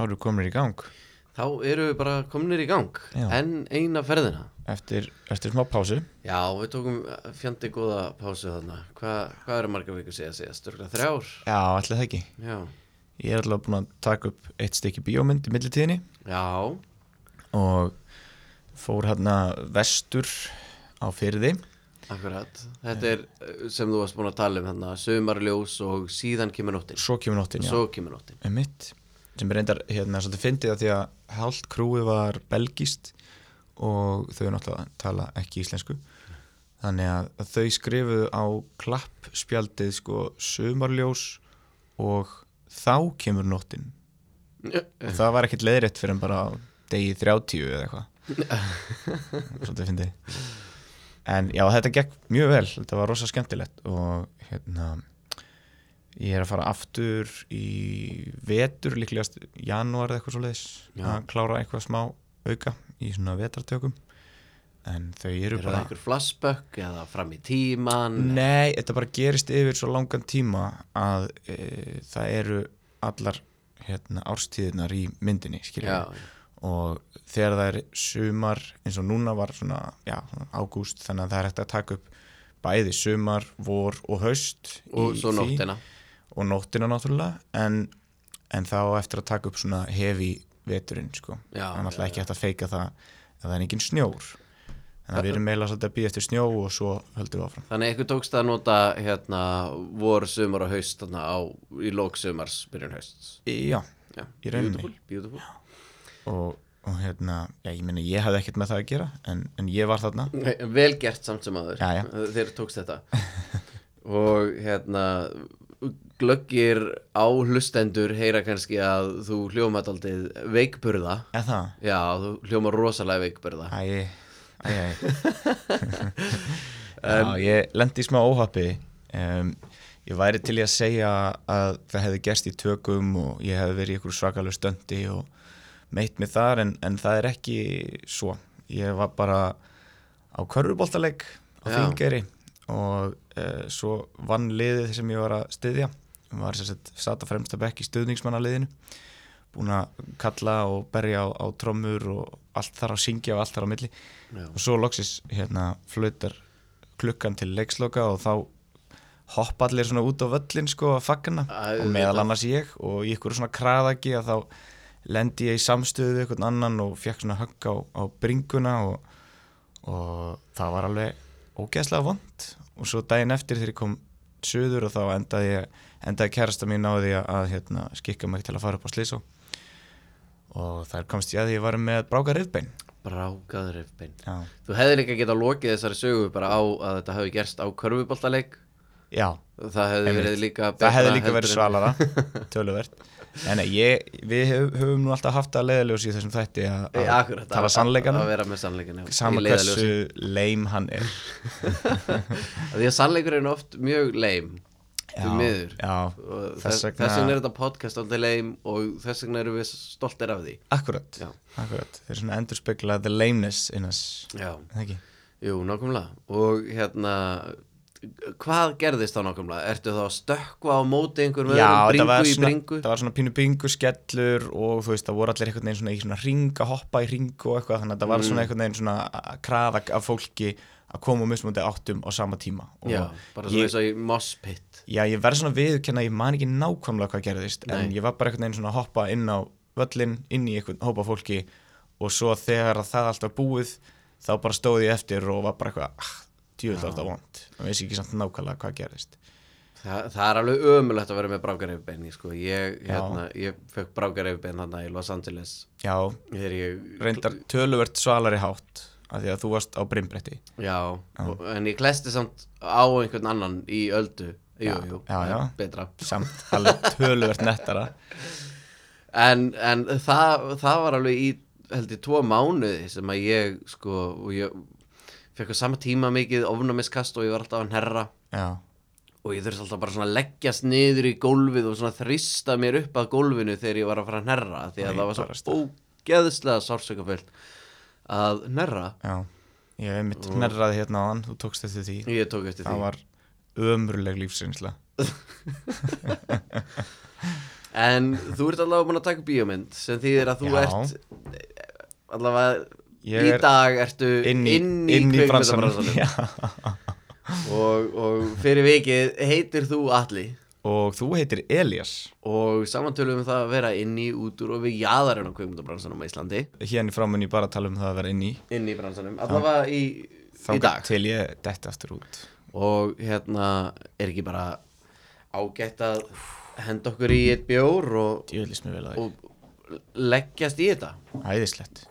Þá eru komin í gang. Þá eru við bara kominir í gang Já. En eina ferðina. Eftir, eftir smá pásu. Já, við tókum fjandi góða pásu þarna. Hva, Hvað eru margar vikur segja segja? Störgla þrjár? Já, allir það ekki. Já. Ég er alltaf búin að taka upp eitt stykki bíómynd í millitíðinni. Já, og fór hérna vestur á fyrði akkurat. Þetta er sem þú varst búin að tala um þarna Sumarljós og síðan kemur nóttin. Svo kemur nóttin, já. Svo kemur nóttin. Um mitt sem reyndar hérna svolítið fyndið að því að hálft krúi var belgist og þau náttúrulega tala ekki íslensku. Þannig að þau skrifuðu á klappspjaldið sko sumarljós og þá kemur nóttin. Og það var ekkert leiðrétt fyrir en bara degi 30 eða eitthvað. Svolítið fyndið. En já þetta gekk mjög vel. Þetta var rosa skemmtilegt og hérna ég er að fara aftur í vetur líklegast janúar eða eitthvað svo leiðis Já. að klára eitthvað smá auka í svona vetartökum en þau eru Er það bara einhver flashback eða fram í tíman? Nei, þetta bara gerist yfir svo langan tíma að e, það eru allar hérna, árstíðinar í myndinni skiljum Já, og þegar það er sumar eins og núna var svona, já, ágúst þannig að það er hægt að taka upp bæði sumar, vor og haust og svo því. Og nóttina náttúrulega en, en þá eftir að taka upp svona hefi veturinn sko. Já, það náttúrulega já, ekki hægt að feika það að það er engin snjór. Þannig að við erum meila svolítið að býja eftir snjó og svo höldum við áfram. Þannig eitthvað tókst að nota hérna vor, sumar og haust þarna á, í lók sumars, byrjun haust Já, Já, Í rauninni. beautiful, og, og hérna, já, ég meina ég hafði ekkert með það að gera en, en ég var þarna. Vel gert samt sem aður. Þeir tókst þetta. Og hérna glöggir á hlustendur heyra kannski að þú hljóma daldið veikburða. Eða Já, þú hljóma rosalega veikburða. Æ, æ, æ Já, ég lendi í smá óhappi. Um, ég væri til í að segja að það hefði gerst í tökum og ég hefði verið í ykkur svakalegu stöndi og meitt mig þar en, en það er ekki svo. Ég var bara á körfuboltaleg á. Þingeri og uh, svo vann liðið sem ég var að styðja var sem sagt sata fremsta bekk í stuðningsmannaliðinu búin að kalla og berja á, á trommur og allt þar að syngja og allt þar á milli. Já. og svo loksis hérna flautar klukkan til leiksloka og þá hoppa allir svona út á völlin sko að fagna. Æ, og meðal annars ég og í ykkur svona kraðaki að þá lendi ég í samstöðu við einhvern annan og fekk svona högg á, á bringuna og, og það var alveg ógeðslega vond og svo daginn eftir þegar ég kom söður og þá endaði ég endaði kærasta mín því að, hérna, skikka mig til að fara upp á Slísó og þar komst ég að ég var með bráka rifbein Brákaður rifbein já, Þú hefði líka getað lokið þessari sögu bara á að þetta hefði gerst á körfuboltaleik. Já. Það hefði verið líka það hefði líka verið en- svalara töluvert. En ég, við höf, höfum nú alltaf haft að leiðaljós í þessum þætti að, tala að- sannleikan Að vera með sannleikan já, sama í leiðarljósi. hversu leim hann er. Því að sannleikur er oft mjög leim Já, miður. já, þess vegna- er þetta podcast alltaf leim og þess vegna erum við stoltir af því. Akkurat, Já. akkurat. Þeir eru svona endur spekla the lameness innas, Já, það ekki? Jú, nákvæmlega. Og hérna Hvað gerðist þá nákvæmlega? Ertu þá að stökkva á móti einhverjum Já, öðrum bringu í bringu? það var svona pínu bingu skellur og þú veist, það voru allir einhvern veginn svona í svona ring að hoppa í ring og eitthvað, þannig að það var Mm. svona einhvern veginn svona kraða af fólki að koma á mismundi áttum á sama tíma. Og Já, bara svona eins og í Moss Pit Já, ég verð svona viðurkenna að ég man ekki nákvæmlega hvað gerðist en Nei. ég var bara einhvern veginn svona að hoppa inn á völlin, inn í einhvern hópa fólki og svo þegar að það allt var búið þá bara stóð ég eftir og var bara eitthvað ah, djúvill var þetta vond og veist ekki samt nákvæmlega hvað gerðist. Þa, Það er alveg ömulegt að vera með brákarefbein sko. Ég, Já. hérna, ég fekk brákarefbein þarna í Los Angeles. Já, ég reyndar töluvert svalari hátt af því að þú varst á brimbretti Já, og, en ég klesti samt á einhvern annan í öldu Jú, jú, já, það já. betra. Samt alveg töluvert nettara. En, en það, það var alveg í, held ég, tvo mánuði sem að ég, sko, og ég fekk á sama tíma mikið ofnamiskast og ég var alltaf að herra Já, og ég þurfti alltaf bara svona að leggjast niður í gólfið og svona þrista mér upp að gólfinu þegar ég var að fara að hnerra því að Æ, það var svo ógeðslega sársökafullt að hnerra. Já. Ég hef mitt hnerraði hérna á hann, þú tókst eftir því. Ég tók eftir Það því. var ömurleg lífsreynsla. En þú ert allavega búin að taka bíómynd sem þýðir að þú Já. ert allavega Ég í er dag ertu inn í, inn í, bransanum kvikmyndabransanum. Já. og, og fyrir vikið heitir þú Atli. Og þú heitir Elias og samantölum um það að vera inn í út úr og við jaðarinn á kvikmyndabransanum á Íslandi. Hérna frá mun ég bara að tala um það að vera inn í. Inn í bransanum, allavega í, í þangað dag. til ég detti aftur út og hérna er ekki bara ágætt að henda okkur í eitt bjór og, og leggjast í þetta? Æðislegt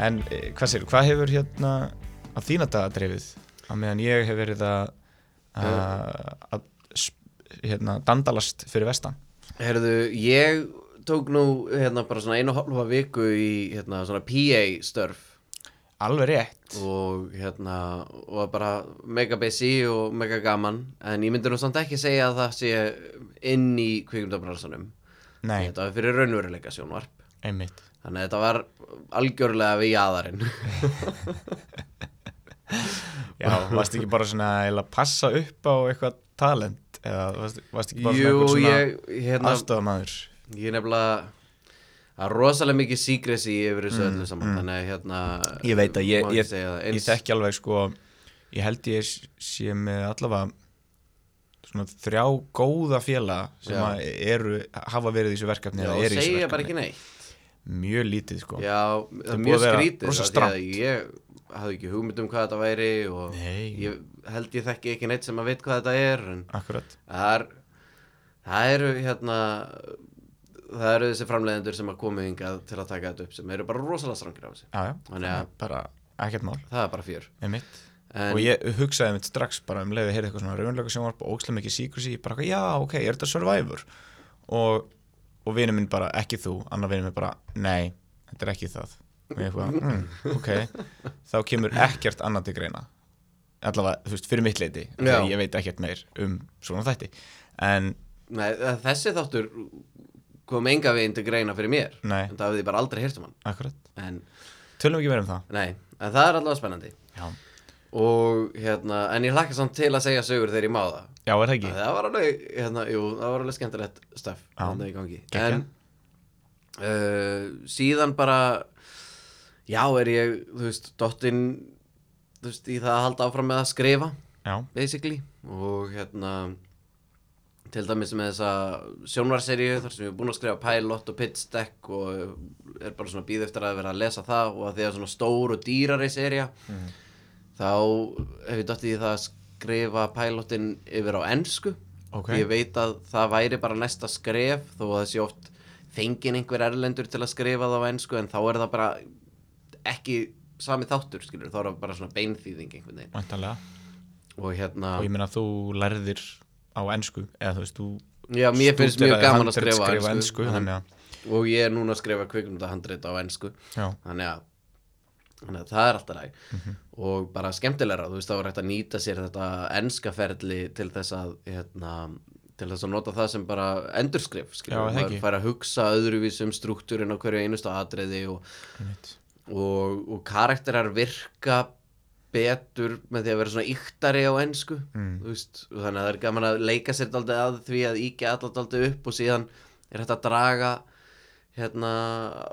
en eh, hvað sér, hvað hefur hérna á þína daga dreifið á meðan ég hef verið að að, að hérna, dandalast fyrir vestan. Herðu, ég tók nú hérna bara svona einu hálfa viku í hérna svona PA störf. Alveg rétt. Og hérna og bara mega busy og mega gaman. En ég myndi nú samt ekki segja að það sé inn í kvikmyndabransanum. Nei, þetta var fyrir raunveruleika sjónvarp einmitt. Þannig að þetta var algjörlega við jaðarinn. Já, varst ekki bara svona að passa upp á eitthvað talent? Eða varst, varst ekki bara svona Jú, svona ég hérna, aðstofamaður ég nefnilega það er rosalega mikið secrecy yfir þessu öllu saman þannig að hérna Mm, Ég veit að ég, ég, ég þekki alveg sko ég held ég sé með allavega svona þrjá góða félaga sem eru, hafa verið í þessu verkefni Já, segja bara ekki neitt mjög lítið sko. Já, það er er mjög skrítið rosa af því að strangt. Ég hafði ekki hugmynd um hvað þetta væri og Nei. ég held ég þekki ekki neitt sem að veit hvað þetta er akkurat, það er það eru hérna það eru þessi framleiðendur sem að koma hingað til að taka þetta upp sem eru bara rosalega strangir á þessu. Já já Þannig að- bara ekkert mál, það er bara fjör. En, og ég hugsaði mitt strax bara um leiði að heyra eitthvað svona raunlega sjónvarp og ókslega mikið secrecy bara já ok, er þetta Survivor? Og, og vinur minn bara, ekki þú. Annar vinur minn bara, nei þetta er ekki það. Og ég eitthvað, mm, ok. Þá kemur ekkert annað til greina. Allavega, þú veist, fyrir mitt leiti ég veit ekkert meir um svona þætti. En, nei, þessi þáttur kom enga veginn til greina fyrir mér. Nei. en það hafði ég bara aldrei heyrt um hann. Akkurat, en, tölum ekki meira um það. Nei, en það er allavega spennandi. Já, og hérna, en ég hlakka samt til að segja sögur þegar ég má það. Já er það ekki? Það var alveg, hérna, jú, það var alveg skemmtilegt stöf. Þannig í gangi. Geggjað. En uh, síðan bara Já, er ég, þú veist, dottinn Þú veist, í það að halda áfram með að skrifa já, Basically. Og hérna Til dæmis með þessa sjónvarseríu Þar sem ég er búinn að skrifa pilot og pitch deck Og er bara svona býð eftir að vera að lesa það Og að því að svona stór og dýrari sería Þá hef ég dottið í það að skrifa pilotinn yfir á ensku. Ok. Ég veit að það væri bara næsta skref Þó að það sé oft fengin einhver erlendur til að skrifa það á ensku En þá er það bara ekki sami þáttur skilur Þá er það bara svona beinþýðing einhvern veginn. Væntanlega. Og hérna og ég meina þú lærðir á ensku eða þú veist, þú Já, mér finnst mjög gaman að skrifa, skrifa ensku, ensku þannig að, Og ég er núna að skrifa kvikmyndahandrit á ensku. Já, Þannig að, þannig að það er alltaf læg Mhm. Og bara skemmtilegra Þú veist, það var hægt að nýta sér þetta enskaferli Til þess að hérna, Til þess að nota það sem bara endurskrif skilur. Já, það fær að hugsa öðruvís um struktúrin á hverju einustu atriði og, og, og karakterar virka betur með því að vera svona yktari á ensku Mm. þú veist, og þannig að það er gaman að leika sér daldið að því að íkja allat daldið upp og síðan er þetta að draga hérna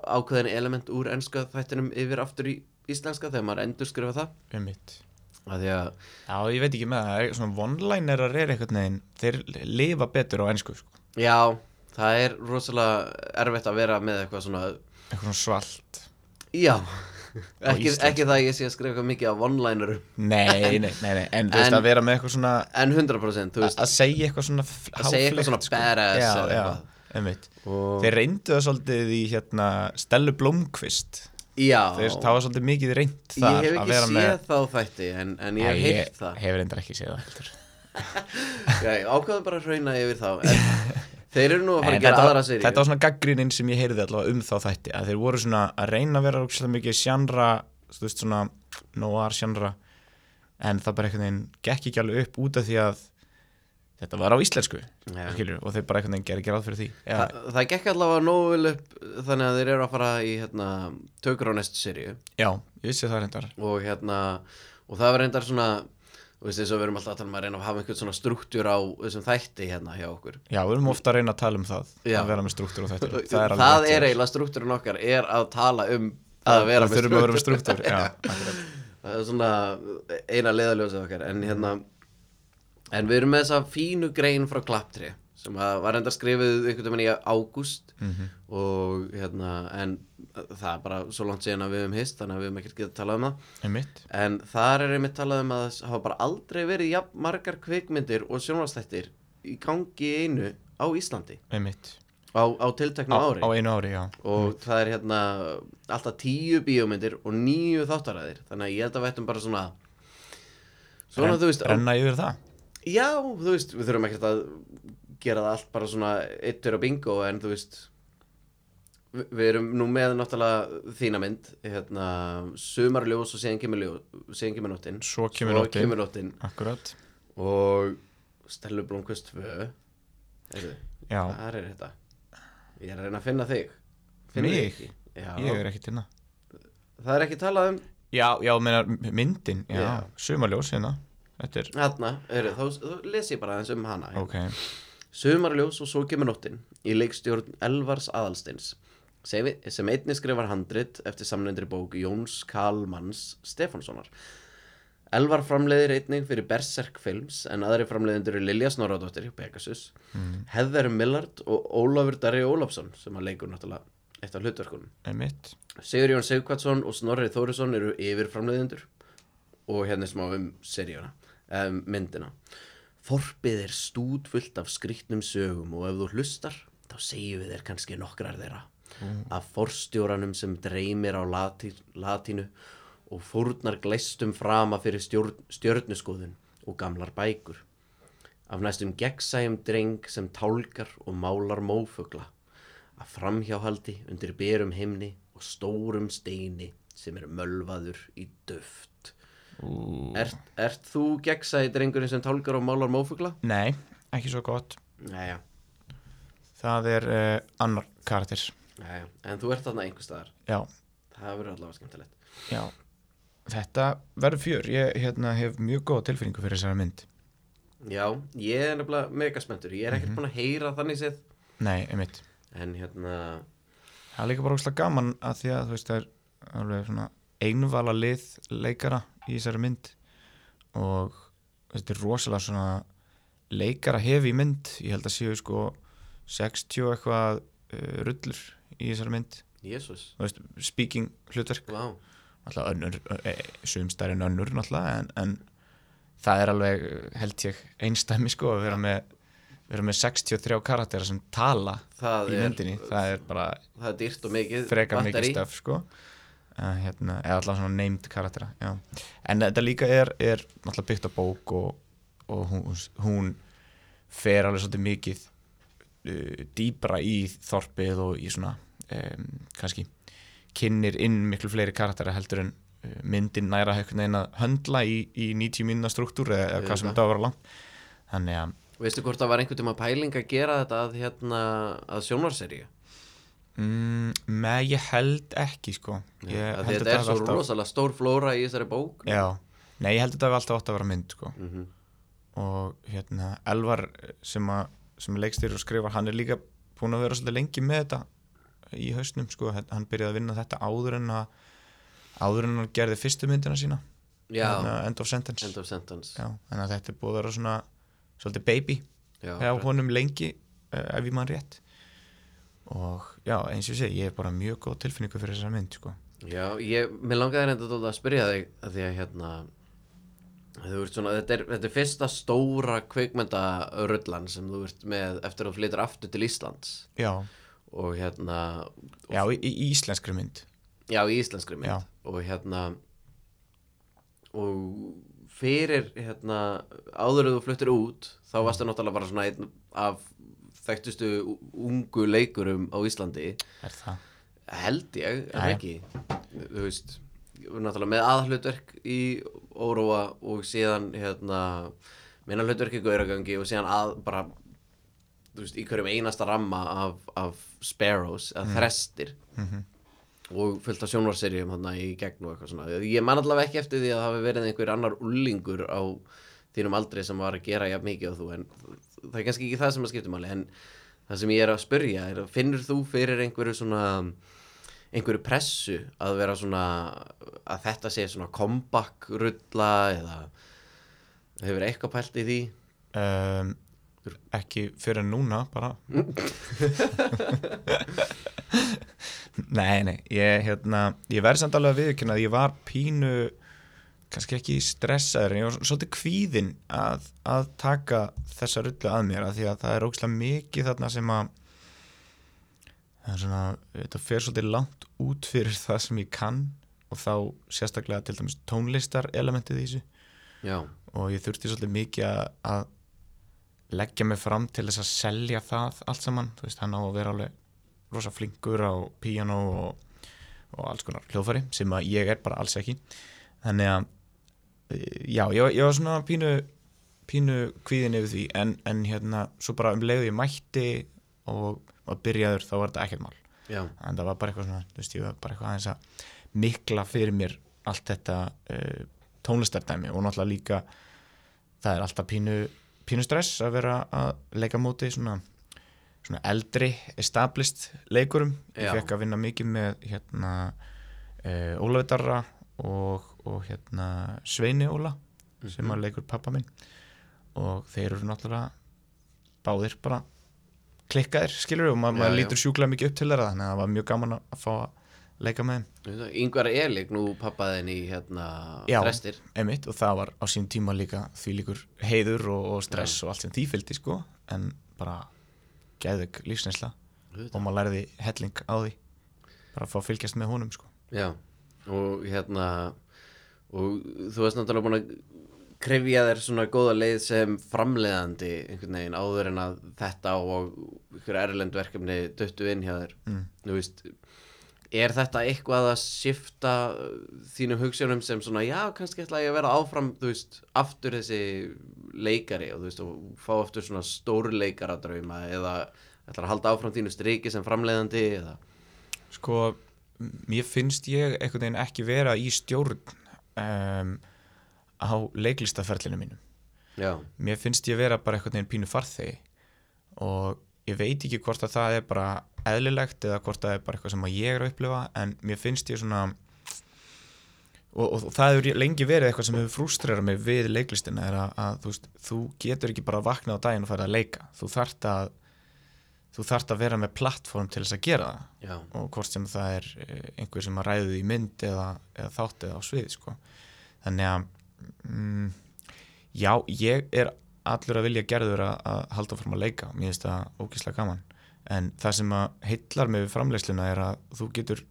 ákveðin element úr enska þættinum yfir aftur í íslenska þegar maður endur skrifa það því að, Já, ég veit ekki með það, svona one-linerar er einhvern veginn, þeir lifa betur á ensku sko. já, það er rosalega erfitt að vera með eitthvað svona eitthvað svona svalt. Já, ekki, ekki það að ég sé að skrifa eitthvað mikið af one-linerum. Nei, nei, nei, nei, en þú veist að vera með eitthvað svona en 100% þú veist, að segja eitthvað svona að segja eitthvað svona badass já, já, eitthvað. einmitt. Þeir reyndu það svolítið í hérna Stellu Blomqvist já, Þeir, það var svolítið mikið reynd ég þar hef að ekki séð með þá þætti en, en ég hef heyrt það. hef reyndar ekki séð það heldur. Já, ég ákvaði bara að hrauna yfir þá þeir eru nú að fara En að gera aðra séri þetta var svona gaggrinin sem ég heyrði allavega um þá þætti að þeir voru svona að reyna að vera ógeðslega mikið sjannra, þú veist svona noir sjannra en það bara veginn gekk ekki alveg upp út af því að þetta var á íslensku Já. skilur, og þeir bara einhvern veginn gerði ekki ráð fyrir því. Þa, það gekk allavega nógu vel upp þannig að þeir eru að fara í hérna, tökur á næstu seríu. Já ég vissi það reyndar. Og hérna og það var reyndar svona veist þess að við erum alltaf að tala um að reyna að hafa einhvern svona struktúr á þessum þætti hérna hjá okkur. Já, við erum ofta að reyna að tala um það Já. að vera með struktúr og þetta það, er, það er eiginlega struktúrin okkar er að tala um að, að vera með struktúr. það er svona eina leðaljósið okkar en hérna en við erum með þessa fínu grein frá Klapptri sem að var enda skrifið einhvern veginn í ágúst. Mhm. og hérna en það er bara svo langt síðan að við höfum hist þannig að við höfum ekkert getað talað um það. Einmitt. en þar er einmitt talað um að það hafa bara aldrei verið jafn margar kvikmyndir og sjónvastættir í gangi einu á Íslandi. Einmitt. á, á tilteknu á, ári. á ári, og það er hérna alltaf tíu bíómyndir og níu þáttaræðir þannig að ég held að við ættum bara svona svona Ren- þú veist renna yfir það já þú veist við þurfum ekkert að gera það allt bara svona eittur á bingo en þú veist vi- við erum nú með náttúrulega þína mynd hérna sumarljós og síðan kemur, kemur nóttin. Svo kemur nóttin. kemur nóttin. Akkurat. Og Stellu Blomqvist 2 Heyrðu, já, hvað er þetta? Ég er að reyna að finna þig. Finnur Mig? ég er ekki til það það er ekki talað um. Já, já, meina myndin, já, Já. sumarljós hérna er, Hérna, heyrðu, þá, þá les ég bara aðeins um hana hérna. ok. Sumarljós og svo kemur nóttin í leikstjórn Elvars Aðalsteins sem einnig skrifar handrit eftir samlendri bók Jóns Kalmans Stefánssonar. Elvar framleiðir einnig fyrir Berserk Films en aðri framleiðendur eru Lilja Snorradóttir Pegasus, mm. Heather Millard og Ólafur Darri Ólafsson sem að leikur náttúrulega eitt af hlutverkunum. Sigur Jón Sigvatsson og Snorri Þórisson eru yfir framleiðendur og hérna er smá um seríuna um, myndina. Þorpið er stúdfullt af skrýtnum sögum og ef þú hlustar þá segjum við þér kannski nokkrar þeirra. Af forstjóranum sem dreymir á lati, latínu og fórnar gleistum frama fyrir stjórn, stjörnuskoðun og gamlar bækur. Af næstum gegnsæjum dreng sem tálkar og málar mófugla. Af framhjáhaldi undir berum himni og stórum steini sem er mölvaður í duft. Ú. ert, ert þú gegnsæði drengurinn sem tálkar og málar mófugla? nei, ekki svo gott. Næja, það er uh, annar karakter. Næja, en þú ert þarna einhver staðar? Já, það verður allavega skemmtilegt. Já. Þetta verður fjör, ég hérna, hef mjög góða tilfinningu fyrir þessari mynd. Já, ég er nefnilega mega spenntur. Ég er ekkert búin að heyra þannig séð. Nei, einmitt. En hérna, það er líka bara óslega gaman að því að þú veist það er alveg svona einvala lið leikara í þessari mynd og þetta er rosalega svona leikara hefi mynd. Ég held að séu sko 60 og eitthvað uh, rullur í þessari mynd. Veist, speaking hlutverk. Vá, náttúrulega önnur, e, sumstærin önnur náttúrulega en, en það er alveg held ég einstæmi sko að vera með vera með 63 karaktera sem tala það í er myndinni, það er bara það er dýrt og mikið mikið batteri. stöf sko hérna, eða alltaf svona named karaktera já. en þetta líka er, er náttúrulega byggt á bók og, og hún, hún fer alveg svolítið mikið uh, dýbra í þorpið og í svona um, kannski kynir inn miklu fleiri karaktera heldur en uh, myndin næra veginn að höndla í, í 90 mínuna struktúr eða, eða hvað sem þetta vera langt þannig að Veistu hvort það var einhvern tíma pæling að gera þetta að, hérna, að sjónvarseríu? Mm, með ég held ekki sko. Ég held Þetta er svo alltaf- rosalega stór flóra í þessari bók. Já, nei ég held að þetta hafi alltaf átt að vera mynd sko. mm og hérna Elvar sem, að, sem leikstýr og skrifar hann er líka búin að vera svolítið lengi með þetta í hausnum sko. Hann- hann byrjaði að vinna þetta áður en að áður en hann gerði fyrstu myndina sína. Já, hérna, End of Sentence. End of sentence. Já, en að þetta er búið að vera svona svolítið baby Já, hjá honum lengi uh, ef ég mann rétt og já, eins og ég segi, ég er bara mjög góð tilfinningu fyrir þessa mynd sko. Já, ég, mér langaði reynda að spyrja þig að því að hérna svona, þetta er, þetta er fyrsta stóra kveikmyndarullan sem þú ert með eftir að þú flytur aftur til Íslands Já, og hérna já í, í íslenskri mynd já, í íslenskri mynd Já. og hérna og fyrir hérna áður en þú fluttir út þá varstu náttúrulega bara svona einn af þekktustu ungu leikurum á Íslandi er það held ég, Jæja. ekki þú veist, náttúrulega með aðhlutverk í Óróa og síðan hérna minna hlutverk í Gauragangi og síðan að bara þú veist, í hverjum einasta ramma af, af Sparrows, Mm. að þrestir Mhm. og fullt af sjónvarserjum hérna í gegn og eitthvað svona ég man allavega ekki eftir því að það hafi verið einhver annar ullingur á þínum aldrei sem var að gera jafn mikið og þú en það er kannski ekki það sem að skipta máli en það sem ég er að spyrja er finnur þú fyrir einhverju svona einhverju pressu að vera svona að þetta sé svona comeback rulla eða hefur eitthvað pælt í því? Um, ekki fyrir núna bara. Nei, nei ég, hérna, ég verði samt alveg að viðkynna að ég var pínu kannski ekki stressaður en ég var svolítið kvíðinn að, að taka þessa rullu að mér að því að það er ógslag mikið þarna sem að það er svona, þetta fer svolítið langt út fyrir það sem ég kann og þá sérstaklega til dæmis tónlistar elementið í þessu. Já, og ég þurfti svolítið mikið að, að leggja mig fram til þess að selja það allt saman, þú veist, hann á að vera alveg rosa flinkur á píano og, og alls konar hljóðfæri sem að ég er bara alls ekki. Þannig að já, ég, ég var svona pínu pínu kvíðin yfir því en, en hérna, svo bara um leiðu ég mætti og, og byrjaður þá var þetta ekkert mál. Já, en það var bara eitthvað svona, þú veist, ég var bara eitthvað aðeins að mikla fyrir mér allt þetta uh, tónlistardæmi og náttúrulega líka það er alltaf pínu, pínu stress að vera að leika móti svona, svona eldri established leikurum. Ég fekk að vinna mikið með hérna uh, Ólafur Darra og, og hérna Sveini Óla sem að leikur pappa minn. Og þeir eru náttúrulega báðir bara klikkaðir skilur og ma Já, maður já. lítur sjúklega mikið upp til þeirra þannig að það var mjög gaman að fá að leika með þeim. Yngvar Elik nú pappaðin í hérna Já. þrestir emitt og það var á sín tíma líka því líkur heiður og, og stress og allt sem því fylgdi sko en bara geðvig lífsnesla og maður læriði helling á því bara að fá að fylgjast með honum sko. Já, og hérna og þú varst náttúrulega búin að krefja þér svona góða leið sem framleiðandi einhvern veginn áður en að þetta og ykkur erlend verkefni döttu inn hjá þér Mm. þú veist er þetta eitthvað að skipta þínum hugsunum sem svona já, kannski ætla ég að vera áfram þú veist, aftur þessi leikari og þú veist, og fá aftur svona stórleikaradrauma eða ætla að halda áfram þínu striki sem framleiðandi eða sko mér finnst ég einhvern veginn ekki vera í stjórn um, á leiklistaferlinu mínum. Já, mér finnst ég vera bara einhvern veginn pínu farþegi og ég veit ekki hvort að það er bara eðlilegt eða hvort það er bara eitthvað sem ég er að upplifa en mér finnst ég svona og, og, og það hefur lengi verið eitthvað sem hefur frústrerað mig við leiklistina er að, að þú, veist, þú getur ekki bara að vakna á daginn og fara að leika. Þú þarft að þú þarft að vera með plattform til þess að gera það. Já, og hvort sem það er eh, einhver sem að ræðu því mynd eða, eða þátt eða á svið sko. þannig að mm, já, ég er allur að vilja gerður að, að halda fram að leika. Mér finnst það ógíslega gaman. En það sem að heillar mig við framleiðsluna er að þú getur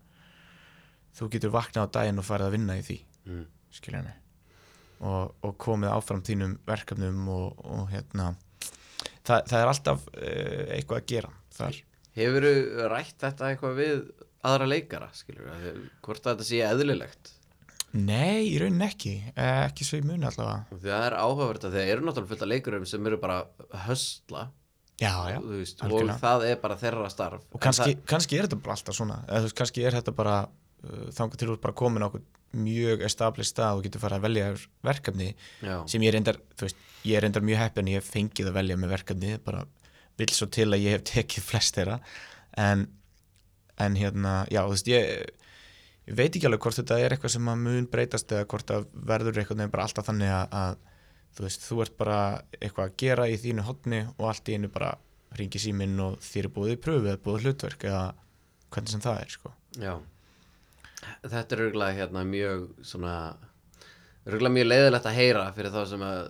þú getur vaknað á daginn og farið að vinna í því mm. skilja mig. Og, og komið áfram þínum verkefnum og, og hérna það, það er alltaf uh, eitthvað að gera þar. Hefur rætt þetta eitthvað við aðra leikara, skilur hvort að þetta sé eðlilegt? Nei, í raunin ekki, Eh, ekki svo í muni allavega. Það er áhugavert að þeir eru náttúrulega fullt af leikurum sem eru bara höstla Já, já, þú veist, og það er bara þeirra starf. Og kannski, kannski er þetta bara alltaf svona. Eða þú kannski er þetta bara uh, þangað til ert bara komin á mjög established stað og getur farið að velja verkefni já, sem ég reyndar, þú veist, ég er reyndar mjög heppin ég hef fengið að velja með verkefni bara vill svo til að ég hef tekið flest þeirra. En, en hérna, já, þú veist, ég ég veit ekki alveg hvort þetta er eitthvað sem að mun breytast eða hvort það verður eitthvað nefn bara alltaf þannig að, að þú veist, þú ert bara eitthvað að gera í þínu hotni og allt í einu bara ringi síminn og þér er búið í pröfu eða búið hlutverk eða hvernig sem það er, sko. Já Þetta er örgulega hérna mjög svona örgulega mjög leiðilegt að heyra fyrir þá sem að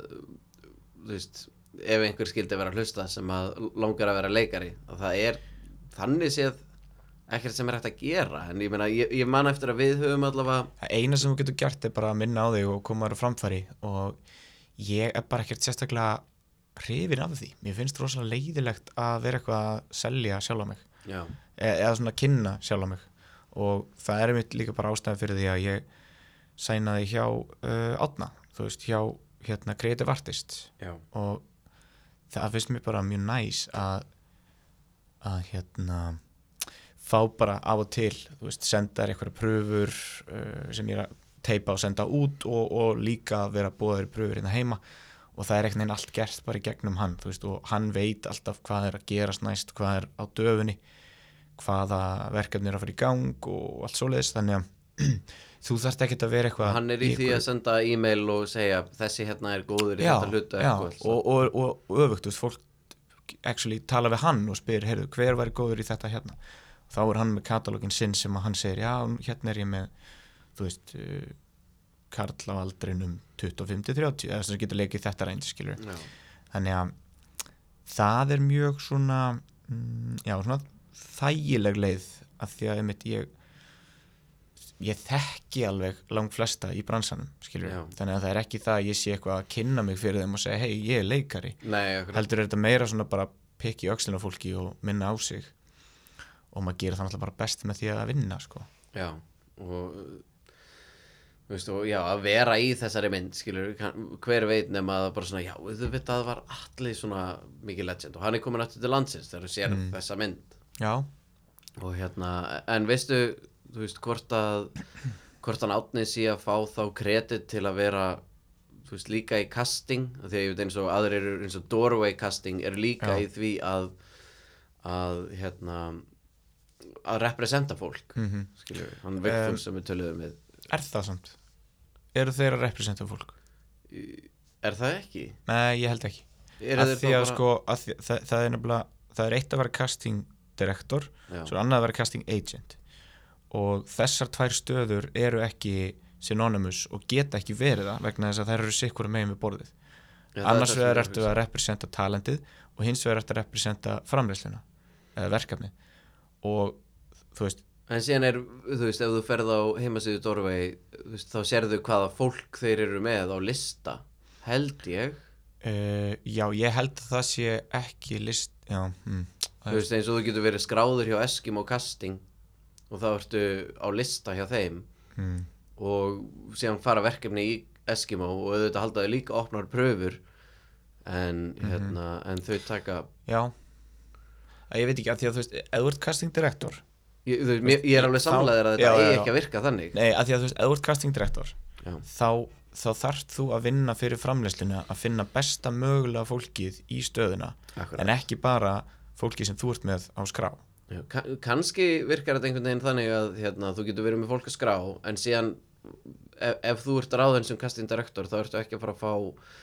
þú veist, ef einhver skildi vera að hlusta sem að langar að vera leikari. Og það er þannig séð ekkert sem er hægt að gera. En ég meina, ég, ég man eftir að við höfum allavega Það eina sem þú getur gert er bara að minna á þig og koma þér á framfæri. Og ég er bara ekkert sérstaklega hrifin af því. Mér finnst rosalega leiðilegt að vera eitthvað að selja sjálf mig. Já, e eða svona kynna sjálf mig og það er mitt líka bara ástæði fyrir því að ég sænaði hjá uh, átna, þú veist, hjá hérna Creative Artist. Já, og það finnst mér bara mjög næs að að hérna fá bara af og til þú veist, senda þér eitthvað pröfur uh, sem ég er að teipa og senda út og, og líka vera búðaður pröfur hérna heima. Og það er veginn allt gert bara í gegnum hann veist, og hann veit alltaf hvað er að gerast næst hvað er á döfunni hvaða verkefni er að fara í gang og allt svoleiðis, þannig að þú þarft ekkert að vera eitthvað hann er í því einhverju- að senda e-mail og segja þessi hérna er góður í já, þetta hluta og, og, og, og öfugt, fólk actually tala við hann og spyr, heyrðu, hver væri góður í þetta hérna? Þá er hann með katalógin sinn sem að hann segir, já, hérna er ég með þú veist uh, Karl á aldrinum 25-30 eða sem getur leikið þetta reynd, skilur já, þannig að það er mjög svona mm, já, svona þægileg leið að því að einmitt ég ég þekki alveg langt flesta í bransanum, þannig að það er ekki það að ég sé eitthvað að kynna mig fyrir þeim og segja, hei, ég er leikari. Nei, heldur er þetta meira svona bara pikki öxlina á fólki og minna á sig. Og maður gerir það náttúrulega bara best með því að vinna, sko. Já, og veist, og já, að vera í þessari mynd, skilur, hver veit nema að bara svona, já, þú veit að það var allir svona mikið legend og hann er komin aftur til landsins þegar þú sér þessa mynd já, og hérna, en veistu þú veist, hvort að hvort hann átnið sé að fá þá kredit til að vera þú veist, líka í casting, því að ég veit eins og aðrir eru eins og doorway casting er líka Já. í því að að hérna að representa fólk mm Mhm. skilju, hann Vigfús sem við töluðum við er það samt eru þeir að representa fólk? er það ekki? Nei, ég held ekki að því að sko að því, það, það er nefnilega það er eitt að vera casting director Já. svo er annað að vera casting agent og þessar tvær stöður eru ekki synonymous og geta ekki verið það vegna þess að þær eru sikkur megin við borðið Já, annars vegar ertu að representa talentið og hins vegar ertu að representa framleysluna eða verkefni og þú veist En síðan er, þú veist, ef þú ferð á heimasíðu Doorway, þú veist, þá sérðu hvaða fólk þeir eru með á lista, held ég. uh, já, ég held að það sé ekki list já, mm, Þú veist, eins og þú getur verið skráður hjá Eskimo Casting og þá ertu á lista hjá þeim mm, og síðan fara verkefni í Eskimo og auðvitað halda þau líka opnar pröfur en, hérna, en þau taka, já. Að ég veit ekki að því að þú veist ert casting director ég, veist, ég er alveg samlaðir að þetta já, eigi já. ekki að virka þannig. nei, að því að þú veist ert casting director þá, þá þarft þú að vinna fyrir framleysluna að finna besta mögulega fólkið í stöðuna Akkurat. en ekki bara fólkið sem þú ert með á skrá Já, ka kannski virkar þetta einhvern veginn þannig að hérna, þú getur verið með fólk að skrá en síðan ef, ef þú ert ráðin sem casting director þá ertu ekki að fara að fá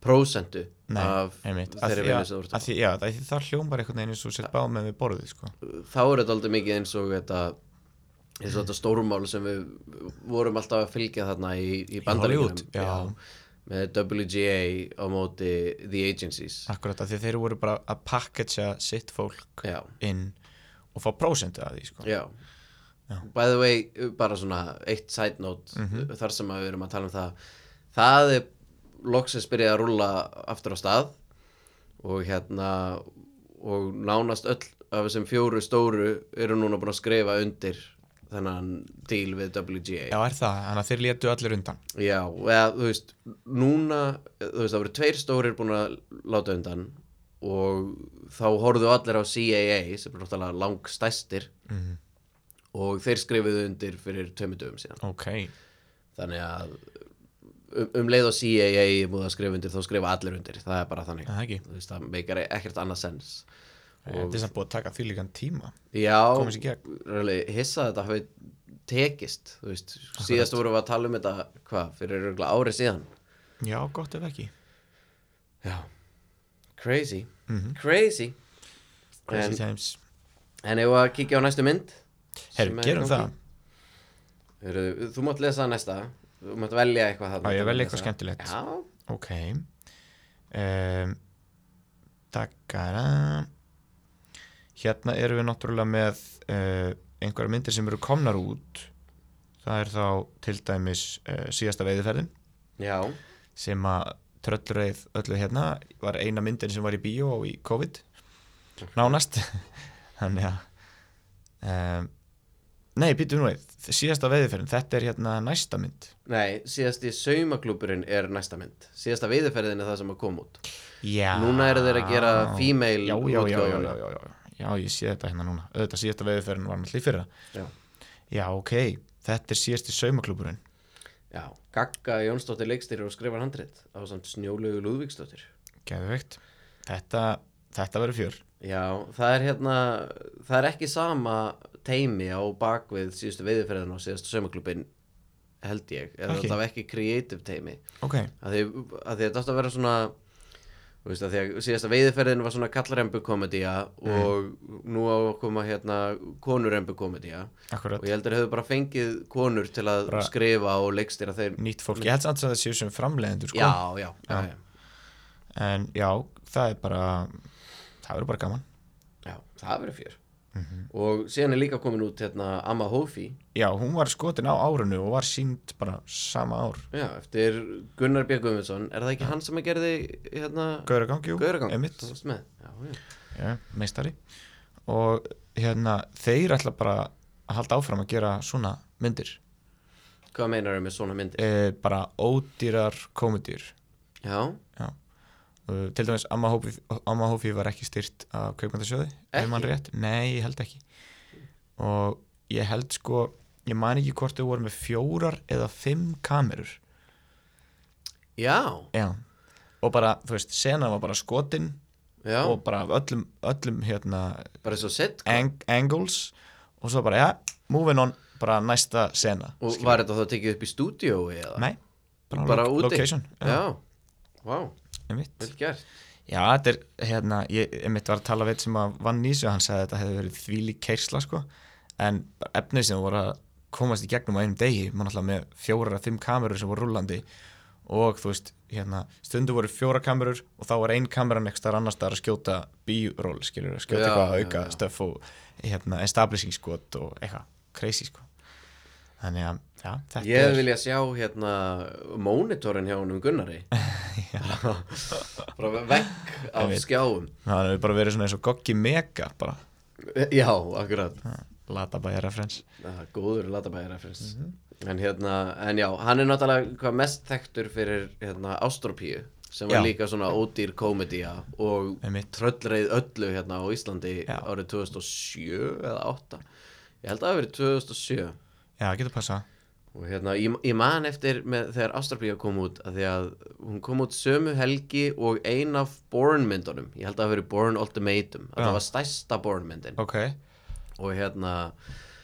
prósentu Nei, af einmitt, þeirri vinnu sem þú ert að því, já, það, hljómar einhvern veginn eins og sett báð með við borðið sko. fá þá er þetta aldrei mikið eins og þetta eins og þetta stórmál sem við vorum alltaf að fylgja þarna í, í já. með WGA á móti The Agencies akkurat að því þeir voru bara að packagea sitt fólk já, inn og fá prósentu að því sko. já. Já. by the way, bara svona eitt side note Mhm. þar sem við erum að tala um það það er loksins byrjað að rúlla aftur á stað og hérna og nánast öll af þessum fjóru stóru eru núna búin að skrifa undir þennan deal við WGA já er það, þannig að þeir létu allir undan. Já, eða þú veist núna, þú veist það voru tveir stórir búin að láta undan og þá horfðu allir á CAA sem er náttúrulega langstæstir mm. og þeir skrifuðu undir fyrir dögum síðan. Ok, þannig að um, um leið og CAA er múið að skrifa undir þá skrifa allir undir, það er bara þannig. Það það meikar ekkert annað sens þetta er samt búið að taka því líkan tíma. Já, hissa þetta hafi tekist, veist. Síðast vorum við að tala um þetta, hvað, fyrir örugglega ári síðan. Já, gott ef ekki. Já, crazy. Mhm. Crazy. Crazy En, times. en ef að kíkja á næstu mynd herru, er gerum það. Heru, Þú mátt lesa næsta. Þú mátt velja eitthvað þarna Á, ég velja eitthvað skemmtilegt. Já, ok. Um, Daggara Hérna erum við náttúrulega með uh, einhverja myndir sem eru komnar út. Það er þá til dæmis uh, síðasta veiðiferðin. Já, sem að tröllreið öllu hérna var eina myndin sem var í bíó og í COVID. Nánast. Þannig að um, nei, býtu nú við síðasta veiðferðin, þetta er hérna næsta mynd. Nei, síðasti saumaklúburinn er næsta mynd. Síðasta veiðuferðin er það sem að koma út. Já, Núna eru þeir að gera female já, já, já, já, já, já, já, ég sé þetta hérna núna. Auðvitað síðasta veiðferðin var náttúrulega í fyrra. Já. já, ok, þetta er síðasti saumaklúburinn Já, Gagga Jónsdóttir leikstýrir og skrifar handrit á samt Snjólegu Lúðvíksdóttir. Geðveikt. Þetta, þetta verður fjör. Já, það er hérna það er ekki sama teimi á bakvið síðustu veiðuferðin og síðustu saumaklúbin held ég, Ekki? þetta var ekki creative teimi ok, að því, að því þetta átti að vera svona þú veist að því að síðasta veiðuferðin var svona kallarembu komedía og nú á að koma hérna konurembu komedía akkurat. Og ég heldur hefur bara fengið konur til að Bara- skrifa og leikstýra þeir nýtt fólk, ég held samt að það séu sem framleiðendur sko. já, já, já, Já. já, en já, það er bara það verður bara gaman. Já, það verður fjör Mhm. og síðan er líka komin út hérna Amma Hófi. Já, hún var skotin á árunu og var sínd bara sama ár. Já, eftir Gunnar B. Guðmundsson. Er það ekki hann sem að gerði hérna Gauragang, jú, Gauragang? emitt já, já. já, meistari. Og hérna, þeir ætla bara að halda áfram að gera svona myndir. Hvað meinar þau með svona myndir? e, bara ódýrar komedýr já, já til dæmis Amma Hófi, var ekki styrt af rétt, nei, ég held ekki. Og ég held sko ég man ekki hvort þau voru með fjórar eða fimm kamerur. Já, já, og bara, þú veist, sena var bara skotin já. og bara öllum, öllum hérna sett ang angles. Og svo bara, já, moving on bara næsta sena og var þetta þá tekið upp í stúdíói eða? nei, bara, Bara lo úti? location já, vá, einmitt. Vel gert. Já, þetta er, hérna, ég einmitt var að tala við sem að vann þessu, hann sagði að þetta hefði verið þvílík keirsla, sko. En efnið sem voru að komast í gegnum á einum degi, mann alltaf með fjórar að fimm kamerur sem voru rullandi og þú veist, hérna, stundu voru fjóra kamerur og þá var ein kameran ekki staðar annars að skjóta bíról, skilur, að skjóta Já, eitthvað að já, auka já. stöf og hérna, establishing skot og eitthvað crazy, sko. Þannig að, já, Ég er vilja sjá hérna mónitorinn hjá honum Gunnari. Bara vekk af skjáum. Það hefur bara verið svona eins og Goggi Mega bara, Já, akkurat. Latabæja referens er góður latabæði referens Mhm. En hérna, en já, hann er náttúrulega hvað mest þekktur fyrir hérna Ástrópíu sem var Já. líka svona ódýr komedía og tröllreið öllu hérna á Íslandi Já. árið 2007 eða 8 Ég held að það hafi verið 2007 já, getur passa og hérna, ég, ég man eftir með, þegar Ástrapía kom út að því að hún kom út sömu helgi og ein af Bourne myndunum ég held að það hafi verið Bourne Ultimatum að Já. það var stærsta Bourne myndin ok, og hérna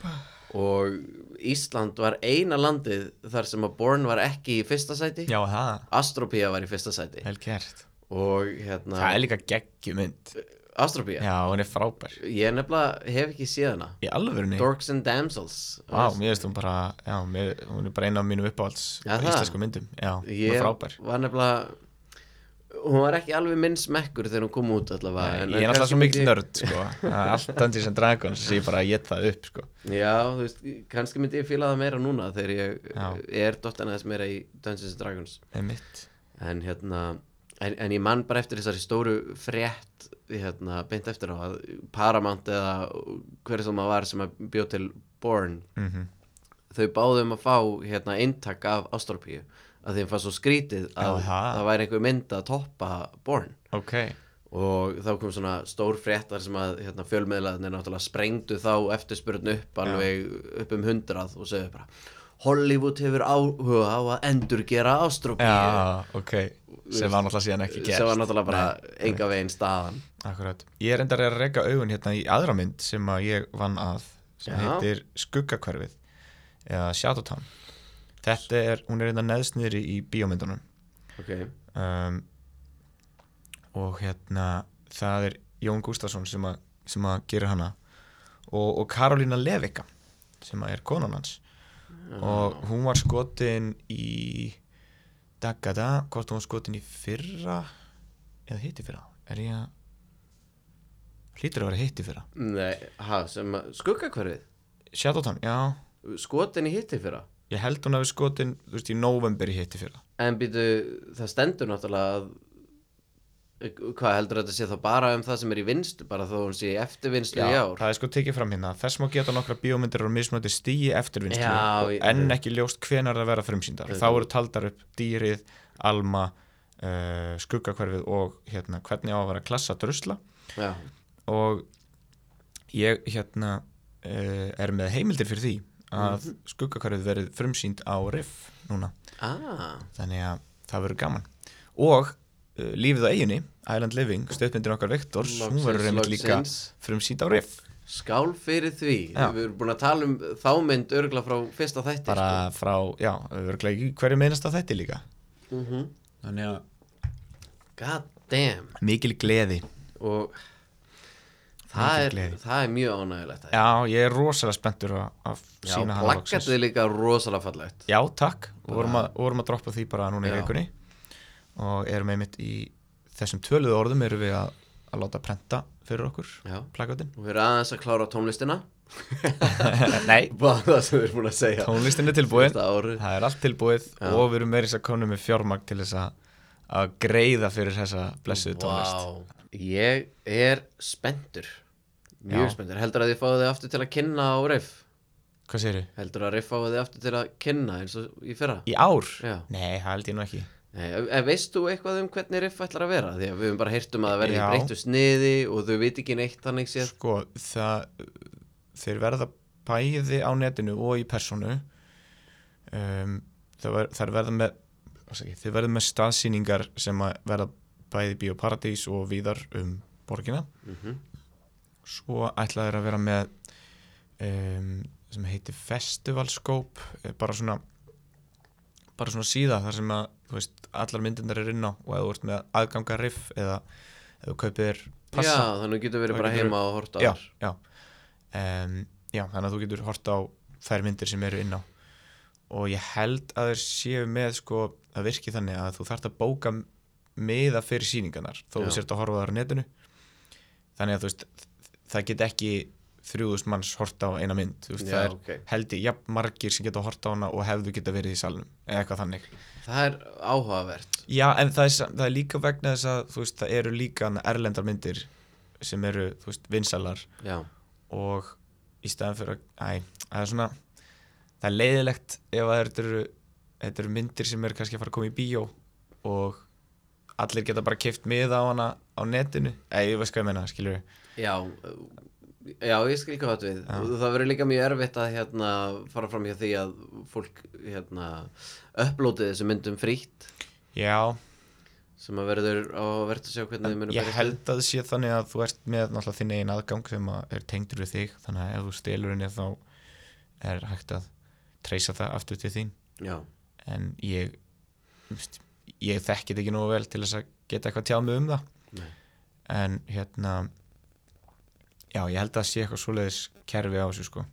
og Ísland var eina landið þar sem að Bourne var ekki í fyrsta sæti. Já, það, Astropía var í fyrsta sæti. Og hérna það er líka geggjumynd Astropía, já, hún er frábær. Ég nefnilega hef ekki séð hana. Í alvörunni, Dorks and Damsels. Vá, mér veist hún bara já, mér, hún er bara eina af mínum uppáhalds það? íslensku myndum, já, hún ég er frábær. var nefnilega hún var ekki alveg minn smekkur þegar hún kom út allavega en- ég er alltaf svo mikil nörd sko. Allt Dungeons and Dragons ég bara get það upp sko. já, þú veist, kannski myndi ég fíla það meira núna þegar ég Já. er dottan aðeins meira í Dungeons and Dragons. En hérna en, en ég man bara eftir þessari stóru frétt hérna, beint eftir á að Paramount eða hver sem það var sem að bjóð til Born Mm þau báðum að fá hérna eintak af Ástrópíu að þeim fannst svo skrítið að Já, það. væri einhver mynd að toppa Born ok, og þá kom svona stór fréttar sem að hérna, fjölmiðlaðinni náttúrulega sprengdu þá eftirspurn upp alveg upp um hundrað og segðu bara Hollywood hefur áhuga á að endurgera Ástrópíu já, ok sem var náttúrulega síðan ekki gert sem var náttúrulega bara enga veginn staðan. Akkurat. Ég er endar að reyka augun hérna í aðra mynd sem að ég vann að sem Já. heitir Skuggakverfið eða Shadowtown Þetta er, hún er hérna neðst niðri í bíómyndunum. Ok, um, og hérna það er Jón Gustafsson sem að, sem að gera hana. Og, og Karolína Levika sem að er konan hans. Og hún var skotin í Dagada, hvort hún skotin í fyrra eða hitti fyrra? Er ég að hlýtur að vera hitti fyrra? Nei, ha, sem að skuggakverfið Shadowtown, já, skotin í hitti fyrra? Ég held hún hafi skotin þú veist, í november í hitti fyrra. En býtu, það stendur náttúrulega að hvað heldur þetta sé þá bara um það sem er í vinstu bara þó hún sé í eftirvinnslu í ár? það er sko tekið fram hérna. Þess má geta nokkra bíómyndir og mismöndi stíi eftirvinnslu Já, enn ekki ljóst hvenar það vera frumsýndar. Þá eru taldar upp dýrið, alma uh, skuggakverfið og hérna hvernig á að vera klassa drusla. Já, og ég hérna uh, er með heimildir fyrir því að Mhm. skuggakverfið verið frumsýnd á riff núna. Ah, þannig að það verður gaman. Og lífið á eiginni Island Living, stöðmyndin okkar Viktors hún verður einmitt líka loksins. frumsýnd á riff Skál fyrir því Já. Við erum búin að tala um þá mynd örgla frá fyrsta þætti bara frá, já, örglega ekki hverju meinast að þetta líka sko. mm þannig að God damn mikil gleði Og það Mikil er, gleði. það er mjög ánægilegt já, ég er rosalega spenntur að, að Já, sína hana loksins. plakkatið er líka rosalega fallegt já, takk, og vorum að, vorum að droppa því bara núna í Já. vikunni og erum einmitt í þessum töluðu orðum erum við að, að láta prenta fyrir okkur plakatin og við erum aðeins að klára tónlistina. Nei, tónlistin er tilbúin. Það er allt tilbúið Já. og við erum meirins að konu með fjármagn til þess að að greiða fyrir þessa blessuðu tónlist. Vá, Ég er spenntur. Mjög Já. spenntur. Heldur að þið fáið þið aftur til að kynna á riff? Hvað segir Heldur að riff fáið þið aftur til að kynna eins og í fyrra? Í ár? Já. nei, það held ég nú ekki Nei, veist þú eitthvað um hvernig riff ætlar að vera? Því að við höfum bara heyrt um að það verði breyttu sniði og þau veit ekki neitt þannig séð. Sko, það þeir verða bæði á netinu og í personu. Um, ver, það verða með þeir með staðsýningar sem verða bæði Bíóparadís og víðar um borgina. Mm svo ætla þeir að vera með um, sem heitir Festivalscope eh, bara svona bara svona síða þar sem að veist, allar myndindar er inn á og ef þú ert með aðganga riff eða ef þú kaupir þér passa Já, þannig getur verið bara heima og horta já, já. Um, já, þannig að þú getur hort á þær myndir sem eru inn á. Og ég held að þeir séu með sko að virki þannig að þú þarft að bóka miða fyrir sýningarnar þó þú sért að horfa þar á netinu. Þannig að þú veist það get ekki þrjúðust manns hort á eina mynd veist, Já, það er ok. held ég jafn margir sem geta hort á hana og hefðu geta verið í salnum eða eitthvað þannig. Það er áhugavert. Já, en það er, það er líka vegna þess að veist, það eru líka erlendar myndir sem eru, veist, vinsalar Já, og í staðan fyrir að, það er svona það er leiðilegt ef þetta eru, þetta eru myndir sem eru kannski að fara að koma í bíó og allir geta bara keift miða á hana á netinu, eða ég veist hvað ég menna, skilur já uh, Já, ég skil ekki hvað við. Já. það verður líka mjög erfitt að hérna, fara fram hjá því að fólk hérna, upplóti þessu myndum frítt. Já, sem að verður á að verða að sjá hvernig þið munum ég held að það sé þannig að þú ert með þinn eigin aðgang sem að er tengdur við þig, þannig að ef þú stelur henni þá er hægt að treysa það aftur til þín. Já, en ég ég þekki þetta ekki nógu vel til þess að geta eitthvað tjáð mig um það. Nei. en hérna já, ég held að það sé eitthvað svoleiðis kerfi á þessu sko.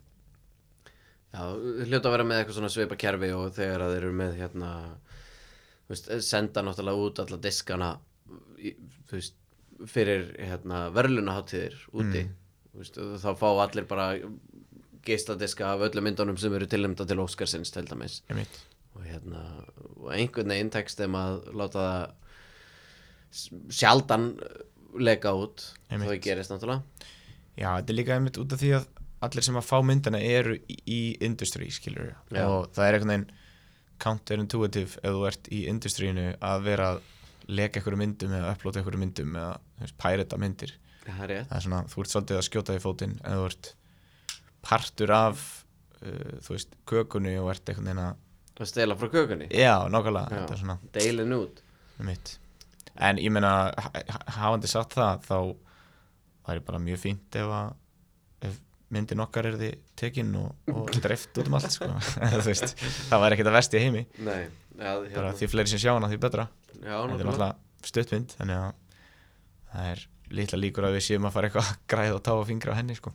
Já hljóta að vera með eitthvað svona svipa kerfi og þegar að þeir eru með hérna þú veist, senda náttúrulega út alla diskana þú veist, fyrir hérna, verðlunaháttíðir úti. Þú veist, þá fá allir bara geisladiska af öllum myndunum sem eru tilnæmda til Óskarsins til dæmis. Einmitt. og hérna og einhvern veginn tekst þeim að láta það sjaldan leka út. Það gerist náttúrulega já, þetta er líka einmitt út af því að allir sem að fá myndina eru í, í industry skilur Já. og það er einhvern veginn counterintuitive ef þú ert í industríinu að vera að leka einhverju myndum eða upplota einhverju myndum eða pærita myndir. Það er rétt. Það er svona, þú ert svolítið að skjóta í fótinn en þú ert partur af uh, þú veist, kökunni og ert einhvern veginn að að stela frá kökunni? Já, nákvæmlega, Já. þetta er svona deilin út. Mitt en ég meina, ha- ha- hafandi sagt það þá væri bara mjög fínt ef að ef myndin okkar er því tekin og, og dreift út um allt sko. þú veist, það væri ekkert að vesti heimi nei, já, bara hérna, því fleiri sem sjá hana því betra já, þetta er náttúrulega stuttmynd þannig að það er litla líkur að við séum að fara eitthvað að græða og tá og fingra á henni sko.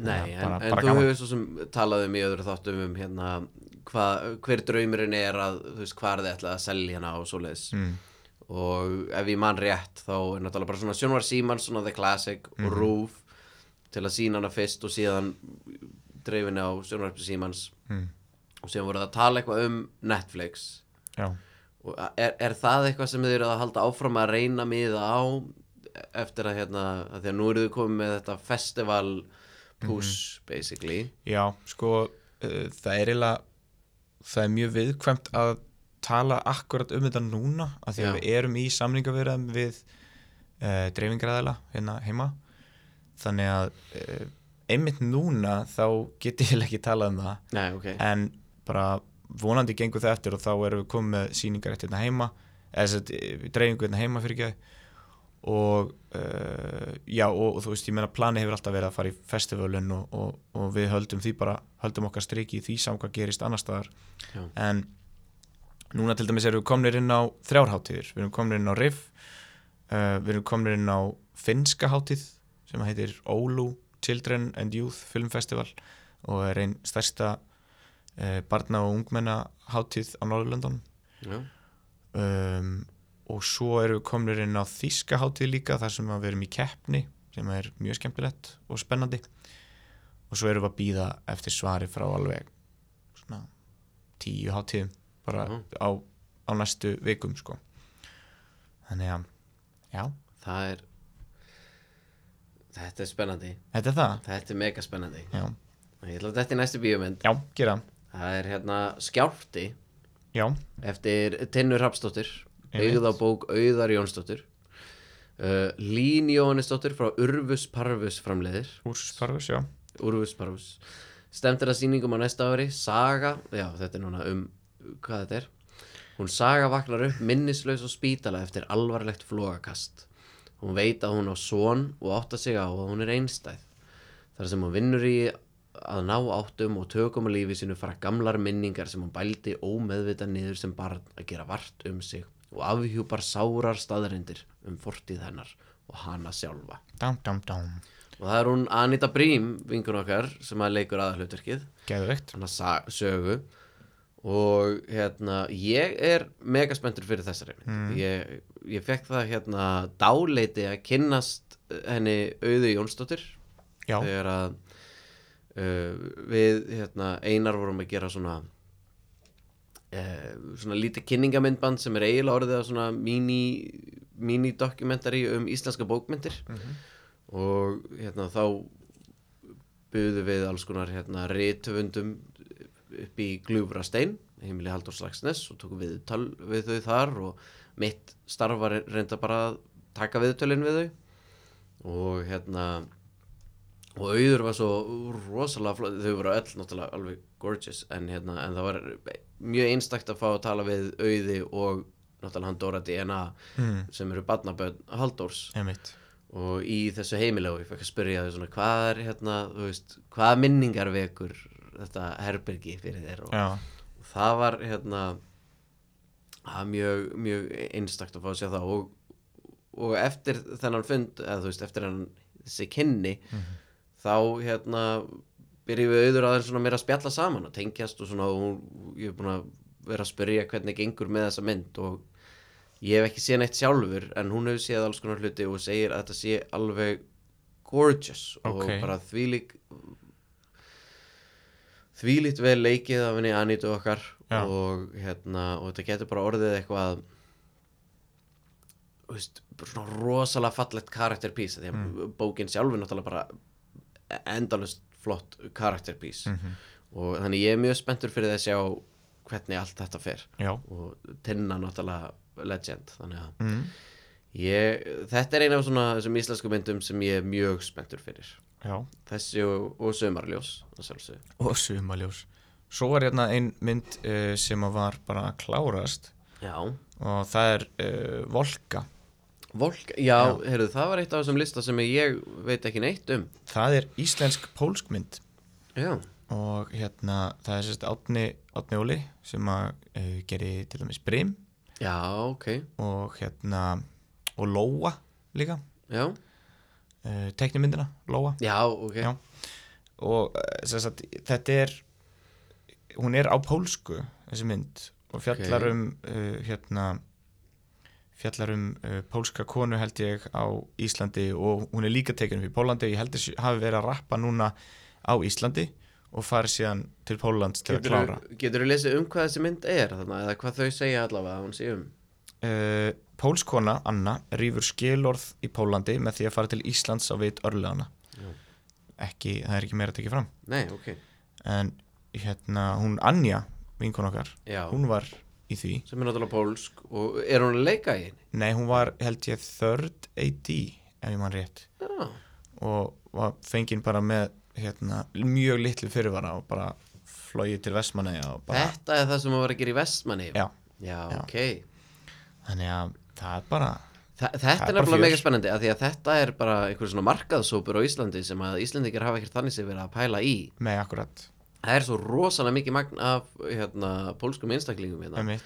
Nei, Já, bara- en, en bara þú gaman. hefur svo sem talað um í öðru þáttum um hérna hva, hver draumurinn er að þú veist hvað er þið ætla að selja hérna og svoleiðis mm. Og ef ég man rétt þá er náttúrulega bara svona Sjónvar Símans svona The Classic Mhm. og Rúf til að sína hana fyrst og síðan dreifinni á Sjónvarpi Símans. Mm. og síðan voru það að tala eitthvað um Netflix. Er, er það eitthvað sem þið eru að halda áfram að reyna miða á eftir að hérna, að því að nú eru þið komið með þetta festival push basically? Já, sko uh, það er eiginlega það er mjög viðkvæmt að tala akkurat um þetta núna af því að Já. við erum í samningavirðum við uh, dreifingræðala hérna heima. Þannig að uh, einmitt núna þá get ég ekki talað um það. Nei, ok, en bara vonandi gengur það eftir og þá erum við komið með sýningar eftir hérna heima eða að dreifingu hérna heima fyrir ekki og uh, já og, og þú veist ég meina plani hefur alltaf verið að fara í festivalun og, og, og við höldum því bara höldum okkar striki í því saman hvað gerist annar staðar. Já. en núna til dæmis erum við komnir inn á þrjárháttíðir, við erum komnir inn á Riff uh, við erum komnir inn á finska háttíð sem heitir Oulu Children and Youth Film Festival og er einn stærsta uh, barna og ungmenna háttíð á Norðurlöndunum. Já, um, og svo erum við komnir inn á þíska háttíð líka þar sem við erum í keppni sem er mjög skemmtilegt og spennandi. Og svo erum við að býða eftir svari frá alveg svona tíu háttíðum bara Mhm. á, á næstu vikum sko. Þannig að já, það er þetta er spennandi. Þetta er það. Þetta er mega spennandi. Já, ég ætla að þetta er næstu bíómynd. Já, gera. Það er hérna Skjálfti já, eftir Tinnur Hrafsdóttir Einmitt. byggð á bók Auðar Jónsdóttir uh, Lín Jóhannesdóttir frá Urfus Parfus framleiðir. Úrsparfus, já. Urfus Parfus stemt er að sýningum á næsta ári. Saga, já þetta er núna um hvað þetta er. Hún Saga vaknar upp minnislaus og spítala eftir alvarlegt flogakast. Hún veit að hún á son og átta sig á að hún er einstæð. Þar sem hún vinnur í að ná áttum og tökum að lífi sínu fara gamlar minningar sem hún bældi ómeðvita niður sem barn að gera vart um sig og afhjúpar sárar staðarindir um fortíð hennar og hana sjálfa. Dám, dám, dám, og það er hún Anita Brím, vingun okkar sem að leikur aðalhlutverkið. Geðveikt. Hann að sögu og hérna ég er mega spenntur fyrir þessari mynd. Ég, ég fekk það hérna dáleiti að kynnast henni auðu Jónsdóttir. Já, þegar að uh, við hérna einar vorum að gera svona uh, svona lítið kynningamindband sem er eiginlega orðið að svona mini mini-dokumentari um íslenska bókmyndir. Og hérna þá buðu við alls konar hérna rithöfundum upp í Gljúfrastein heimili Halldór Slagsnes og tókum við tal við þau þar og mitt starf var reynda bara að taka viðtölin við þau. Og hérna og auður var svo rosalega flott, þau voru öll náttúrulega alveg gorgeous en, hérna, en það var mjög einstakt að fá að tala við auði og náttúrulega hann Dóra DNA mm, sem eru barnaböð Halldórs. Einmitt. Og í þessu heimilegu ég fekk að spyrja þau svona hvað er hérna, þú veist, hvaða minningar vekur þetta herbergi fyrir þér og, og það var hérna var mjög, mjög einstakt að fá að sjá það og, og eftir þennan fund eða þú veist, eftir hann þessi kynni þá hérna byrjum við auður aðeins svona meira að spjalla saman og tengjast og svona og ég er búin að vera að spyrja hvernig gengur með þessa mynd og ég hef ekki séð neitt sjálfur en hún hefur séð alls konar hluti og segir að þetta sé alveg gorgeous og Ok. bara þvílík þvílíkt vel leikið af henni Anitu okkar Já. og hérna og þetta getur bara orðið eitthvað veist, bara svona rosalega fallegt karakterpís því að Mm. bókin sjálfur náttúrulega bara endalust flott karakterpís Mhm. og þannig ég er mjög spenntur fyrir að sjá hvernig allt þetta fer já og tinna náttúrulega legend þannig að mm, ég, þetta er eina af svona þessum íslensku myndum sem ég er mjög spenntur fyrir já. Þessi og, og sömarljós og sumaljós svo var hérna ein mynd uh, sem var bara að klárast. Já, og það er uh, Volka Volk, já, heyrðu, það var eitt af þessum lista sem ég veit ekki neitt um. Það er íslensk pólsk mynd. Já, og hérna það er sérst Átni, Átni Óli sem að uh, geri til dæmis Brim. Já, ok. Og hérna og Lóa líka. Já, uh, teknimyndina Lóa já, ok Já. og sem sagt, þetta er hún er á pólsku þessi mynd og fjallar Ok. um uh, hérna fjallar um uh, pólska konu held ég á Íslandi og hún er líka tekin upp í Pólandi ég held að hafi verið að rappa núna á Íslandi og farið síðan til Póllands til að klára Getur þú lesið um hvað þessi mynd er þarna, eða hvað þau segja allavega að hún sé um? uh, Pólskona, Anna, rýfur skilorð í Pólandi með því að fara til Íslands á veit örlegana ekki, það er ekki meira að tekja fram Nei, ok. en hérna, hún Anja vinkon okkar, Já, hún var í því sem er náttúrulega pólsk og er hún að leika í henni? nei, hún var held ég third AD ef ég mann rétt Já, og var fenginn bara með hérna, mjög litlu fyrirvara og bara flogið til Vestmanneja og bara, þetta er það sem hún var að gera í Vestmanni. já, Já, Já. ok. þannig að það er bara Þa, þetta er nefnilega mega spennandi að því að þetta er bara einhver svona markaðsópur á Íslandi sem að Íslandingar hafa ekkert þannig sem verið að pæla í. með akkurat. Það er svo rosalega mikið magn af hérna, pólskum einstaklingum hérna.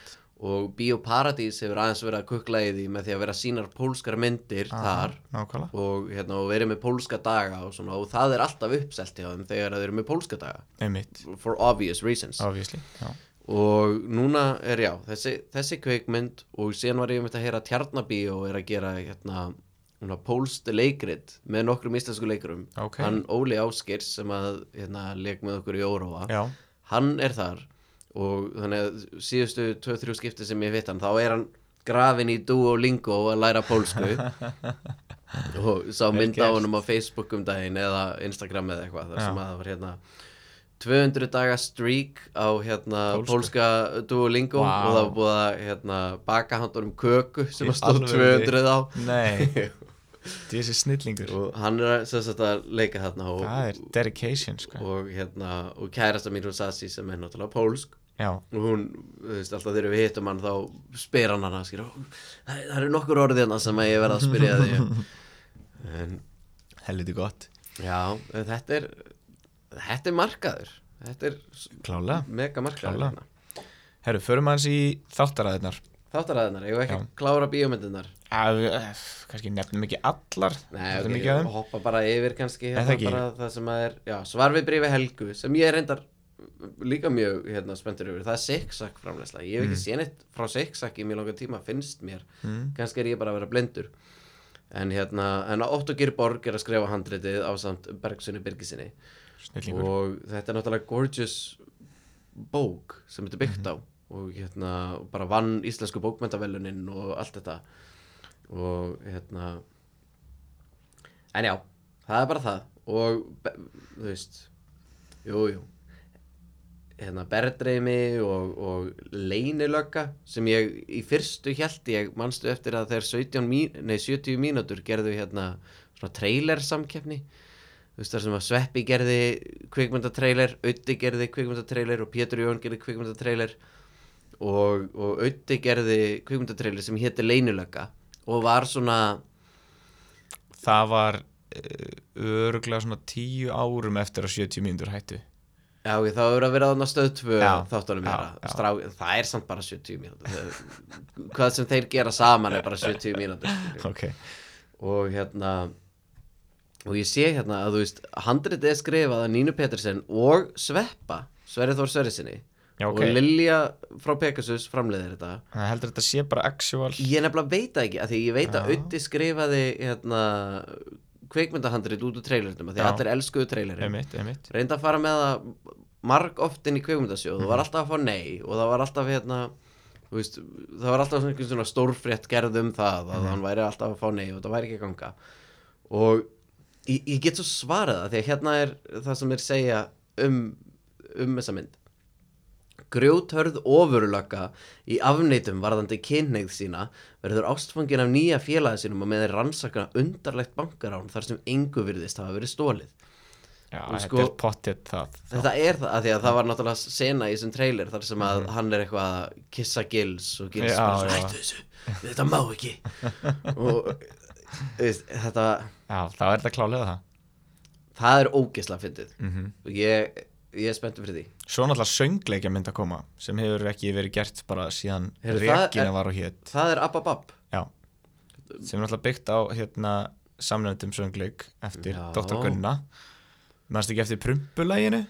Og Bíóparadís hefur aðeins verið að kukla í því með því að vera sínar pólskar myndir þar. nákvæmlega. Og, hérna, og verið með pólska daga og, svona, og það er alltaf uppselt hjá þeim þegar þeir eru með pólska daga. Einmitt, for obvious reasons. Obviously já. Og núna er já þessi, þessi kveikmynd og síðan var ég um að heyra Tjarnabí og er að gera hérna, pólst leikrit með nokkrum íslensku leikurum. Ok. hann Óli Áskirs sem að hérna, leik með okkur í Óróa já, hann er þar. Og þannig að síðustu 2-3 skipti sem ég veit hann þá er hann grafin í Duolingo að læra pólsku. Og sá Vel mynd á honum á Facebook um daginn eða Instagram eða eitthvað þar Já. sem að það var hérna 200 daga streak á hérna Pólsku. pólska Duolingo Vá. og það var búið að hérna, baka handur um köku sem að stóð alvörunni? 200 á nei þessi snillingur og hann er sem sagt, að leika þarna og, það er dedication sko. og, hérna, og kærasta mín hún Sassi sem er náttúrulega pólsk já, og hún, þú veist, alltaf þegar við hittum hann þá spyr hann hana skýr, það, það eru nokkur orðið hann sem að ég verða að spyrja því en helviti gott já, þetta er þetta er markaður. Þetta er mega markaður hérna. herru, förum aðeins í þáttaræðinar þáttaræðinar, ég hef ekki að klára bíómyndirnar? Að, eh, kannski nefnum ekki allar. Nei, ok, þeim. hoppa bara yfir kannski hérna, að er, svar við brífi Helgu sem ég er reyndar líka mjög hérna, spenntur yfir, það er Siksak framleysla ég hef ekki séð neitt frá Siksak í mjög langa tíma finnst mér, mm. kannski er ég bara að vera blindur en hérna, en Otto Girborg er að skrifa handritið á samt Bergsunni Birgisinni snillingur. Og þetta er náttúrulega gorgeous bók sem þetta er byggt á. Mhm. og hérna bara vann íslensku bókmentavelunin og allt þetta. Og hérna en já, það er bara það. Og þú veist jú, jú. Hérna berðreimi og, og leynilögga sem ég í fyrstu held ég manstu eftir að þeir 17 mín, nei, 70 mínútur gerðu hérna svona trailer samkeppni þú veist þar sem að Sveppi gerði kvikmyndatrailer, Ötti gerði kvikmyndatrailer og Pétur Jón gerði kvikmyndatrailer og, og Ötti gerði kvikmyndatrailer sem hétti leynilögga og var svona það var öruglega svona tíu árum eftir að 70 mínútur hættu. Já, það hefur að vera þarna stöð tvö Já, þáttunum já, meira. já. Strá, það er samt bara 70 mínútur. Hvað sem þeir gera saman er bara 70 mínútur ok, og hérna og ég sé hérna að þú veist handritið er skrifað að Nínu Petersen og Sveppa, Sverri Þór Sverrisinni já ok og Lilja frá Pegasus framleiðir þetta það heldur þetta sé bara actual ég nefnilega veit það ekki, af því ég veit að. Ötti skrifaði hérna kveikmyndahandrit út úr trailernum, af því Já. allir elskuðu trailerin reyndi að fara með það marg oft inn í kveikmyndasjóð og Mhm. var alltaf að fá nei og það var alltaf hérna veist, það var alltaf svona stórfrétt gerð um það að Mhm. hann væri alltaf að fá nei og það væri ekki ganga og ég, ég get svo svarað það því að hérna er það sem er segja um, um þessa mynd. Grjóthörð ofurlögga í afneitum varðandi kynneigð sína verður ástfangin af nýja félagi sínum og með þeir rannsaka undarlegt bankarán þar sem engu virðist hafa verið stólið já, Og þetta sko- er pottet það Þetta er það, af því að það var náttúrulega sena í þessum trailer þar sem að hann er eitthvað að kissa Gils og Gils bara hættu þessu, þetta má ekki. Og veist, þetta, já, þá er þetta klálega það. Það er ógeðslega fyndið. Mm og ég, ég er spenntur fyrir því. Svo náttúrulega söngleikja mynd að koma sem hefur ekki verið gert bara síðan er- var og hétt Það er Ababab já, sem er náttúrulega byggt á hérna samnefndum söngleik eftir Já. Dr. Gunna. Mannst ekki eftir prumpulæginu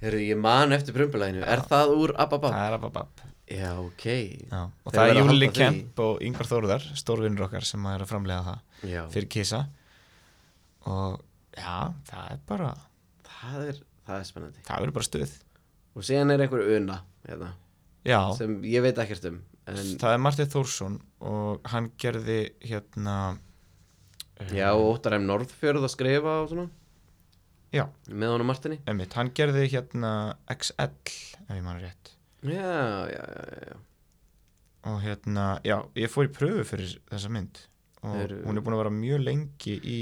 Heyrðu, ég man eftir prumpulæginu, er það úr Ababab? það er ababab Já, ok. Já. og Þeir það er Júli. Kemp og Yngvar Þóruðar stórvinnur okkar sem er að framlega það Já, fyrir kisa og já, það er bara það er, það er spennandi. það verður bara stuð. Og síðan er einhver una hérna, já, sem ég veit ekkert um en, það er Martið Þórsson og hann gerði hérna Já, Óttar M. Norðfjörð að skrifa og svona. Já, með honum Martini einmitt, hann gerði hérna XL ef ég mann rétt. Já, já, já, já, og hérna, já, ég fór í pröfu fyrir þessa mynd. Og Eru- hún er búin að vera mjög lengi í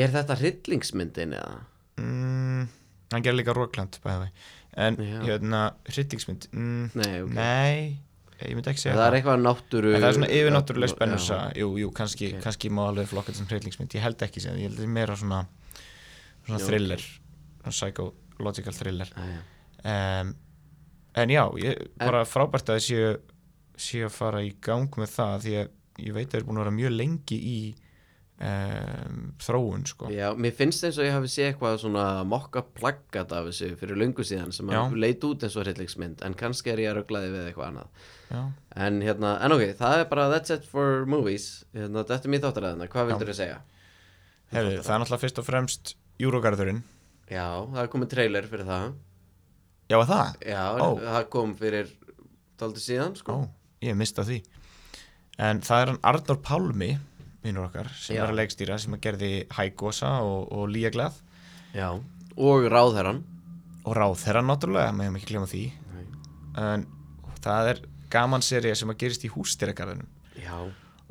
Er þetta hryllingsmyndin eða? mm, hann gerði líka Rockland bæði en hérna, hryllingsmynd mm, Nei, ok nei, ég myndi ekki segja Það er eitthvað náttúru En það er svona yfirnáttúrulega spennursa Já. Jú, jú, kannski, Ok. kannski má alveg flokka þetta sem hryllingsmynd Ég held ekki sem, ég held þetta meira svona svona Já, thriller svona psychological thriller Já, já. um, En já, ég, bara frábært að séu séu að fara í gang með það því að ég veit að það er búin að vera mjög lengi í um, þróun sko. Já, mér finnst eins og ég hafi séð eitthvað svona mokka plaggat af þessu fyrir löngu síðan sem að leit út eins og hryllingsmynd en kannski er ég að rugglaði við eitthvað annað. Já. En hérna, en ok, það er bara that's it for movies. Hérna, Þetta er mér þáttaræðina, hvað vildur þið segja? Heyrðu, það er náttúrulega fyrst og fremst Júrogarðurinn Já, það er komið trailer fyrir það. Já, var það? Já, Ó. það kom fyrir Daldi síðan, sko. Ég mista því. En það er hann Arnór Pálmi vinnur okkar, sem Já. er að leikstýra sem að gerði Hægosa og, og Lía Glað Já, og ráðherran og ráð þeirra náttúrulega, meðum ekki glemma því. Nei. en það er gaman serið sem að gerist í hústýragarðinum Já,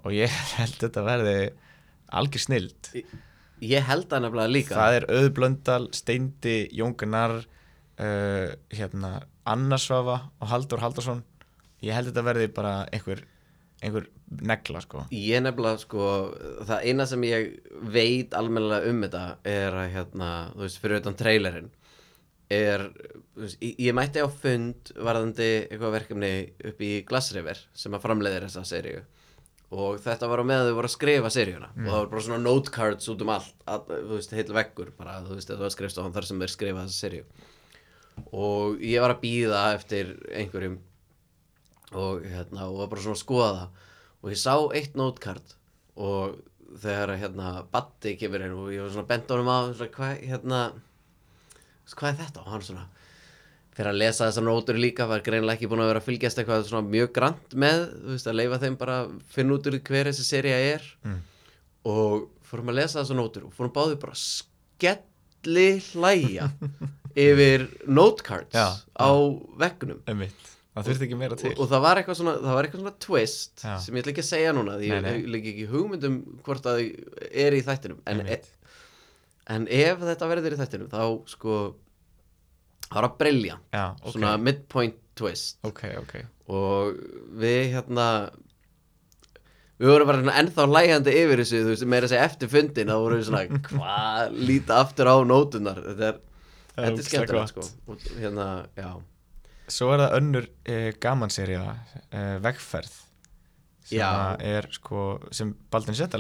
og ég held þetta verði algjör snild ég held það nefnilega líka. Það er Auðblöndal, Steindi, Jóngunar uh, hérna Annarsvafa og Haldur Haldursson ég held þetta verði bara einhver einhver negla sko. Ég nefnilega sko, það eina sem ég veit almennilega um þetta er að hérna, þú veist, fyrir utan trailerinn er, þú veist, ég, ég mætti á fund varðandi eitthvað verkefni upp í Glass River sem að framleiðir þessa seríu. Og þetta var á meðan þau voru að skrifa seríuna. Og það var bara svona note cards út um allt, all, þú veist, heil veggur bara, þú veist, það var skrifstofan þar sem þeir skrifa þessa seríu. Og ég var að býða eftir einhverjum og hérna og var bara svona að skoða það. Og ég sá eitt notecard og þegar hérna Batti kemur inn og ég var svona bent á honum á svona, hvað hérna hvað er þetta? Og hann svona fyrir að lesa þessar nótur líka var greinilega ekki búin að vera að fylgjast eitthvað svona mjög grant með þú veist að leifa þeim bara að finna út úr hver þessi seria er. Mm. og fórum að lesa þessar nótur og fórum báðið bara að skelli hlæja yfir Já, á veggnum. Einmitt. Það þurfti ekki meira til. Og, og það var eitthvað svona, það var eitthvað svona twist Já. sem ég ætla ekki að segja núna því Nei, nei. ég leik ekki hugmyndum hvort að þau er í þættinum. En, Einmitt. en ef þetta verður í þættinum þá sko það var að brillja já, ok, svona midpoint twist. Ok, ok. Og við hérna við vorum bara ennþá lægjandi yfir þessu þú veist, meira að segja eftir fundin þá vorum við svona, hvað, líta aftur á nótunar þetta er, Það þetta er skemmtilegt sko. Og hérna, já, Svo er það önnur uh, gamanserja uh, Vegferð sem er sko sem Baldin Setta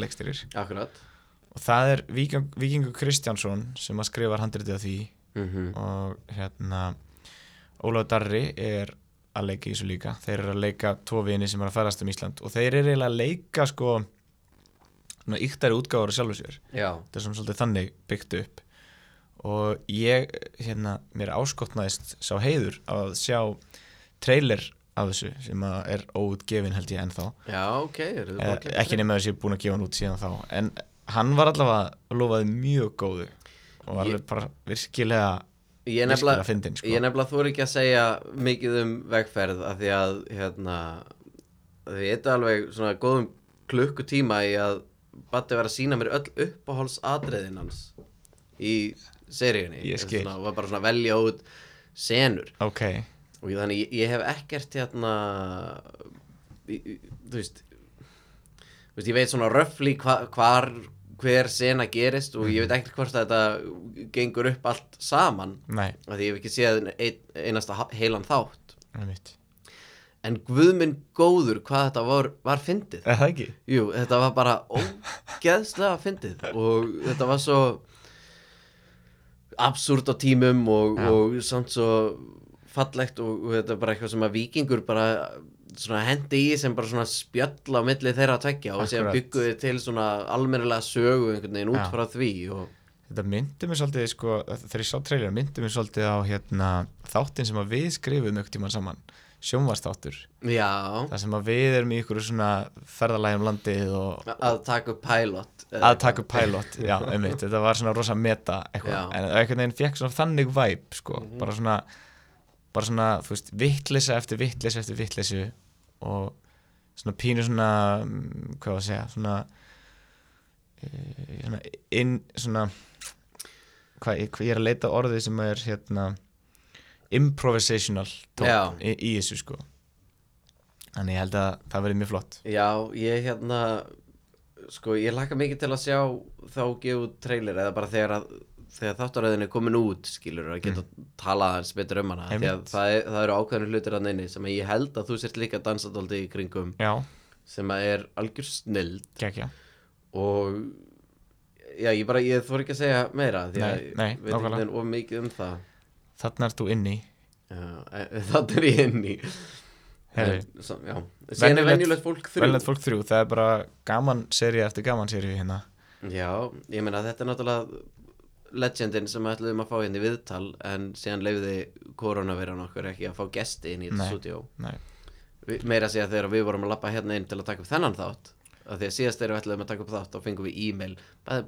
akkurat. Og það er Víking, Víkingur Kristjánsson sem að skrifa handritið af því. Mm og hérna Ólaf Darri er að leika í þessu líka. Þeir eru að leika tvo vini sem eru að færast um Ísland. Og þeir eru að leika sko svona yktari útgáður sér. Já, þetta er sem svolítið þannig byggt upp og ég hérna, mér áskotnaðist sá heiður að sjá trailer af þessu sem að er óutgefin held ég ennþá. Já, ok eru þið eh, búin að klippa ekki nema þess að ég er búin að gefa hann út síðan þá. En hann var allavega lofaði mjög góðu og var alveg bara virkilega Ég nefnilega, sko. ég nefnilega þú ekki að segja mikið um vegferð af því að hérna því þetta alveg svona góðum klukkutíma í að Batti var að sína mér öll uppáhalds atriðin hans í seríunni. Svona, var bara svona að velja út senur. Ok, og ég, þannig ég, ég hef ekkert hérna þú veist veist ég veit svona röfli hva, hvar hver sena gerist og ég veit ekkert hvort að þetta gengur upp allt saman. Nei, af því ég hef ekki séð ein, einasta heilan þátt. Einmitt. En guðminn góður hvað þetta var, var fyndið. Það jú, þetta var bara ógeðslega fyndið. Og þetta var svo absúrt á tímum og, og samt svo fallegt og, og þetta er bara eitthvað sem að vikingur bara svona hendi í sem bara svona spjöll á milli þeirra að tvekja og síðan Akkurat. bygguði til svona almennilega sögu einhvern veginn út frá því og þetta myndi mér svolítið sko, þegar ég sá trailer myndi mér svolítið á hérna, þáttin sem að við skrifum mjög tíman saman sjónvastáttur, Já, það sem að við erum í ykkur svona ferðalægjum landið og að taka upp pilot eða að taka upp pilot, já, einmitt. Þetta var svona rosa meta eitthvað. En einhvern veginn fekk svona þannig væp sko, Mhm. bara svona bara svona, þú veist, vittlisa eftir vittlisa eftir vittlisu og svona pínu svona mm, hvað var að segja, svona e, svona inn, svona hvað, ég, ég er að leita orðið sem er hérna improvisational tótt í, í þessu sko. Þannig ég held að það verði mjög flott. Já, ég hérna sko, ég laka mikið til að sjá þá gefa út trailer eða bara þegar að þegar þáttaröðin er komin út skilur að geta mm. talað hans betur um hana. Það, það eru ákveðinu hlutir að neini sem ég held að þú sért líka dansadóldi í kringum. Já, sem að er algjör snild gekkja. Og já, ég bara, ég þór ekki að segja meira því að Nei, ég nei, veit ekki nákvæmlega. enn of mikið um það þarna ert þú inni. Já, e- það er ég inn í Herri, En, svo, já, síðan er Venjulegt- venjulegt fólk þrjú. Velnett fólk þrjú, það er bara gaman seri eftir gaman seri hérna. Já, ég meina þetta er náttúrulega legendin sem við ætluðum að fá hérna í viðtal en síðan leiði koronaviran okkur ekki að fá gesti inn í þetta Nei, Vi- meira að segja þegar við vorum að lappa hérna inn til að taka upp þennan þátt af því að síðast þegar við ætluðum að taka upp þátt þá fengum við e-mail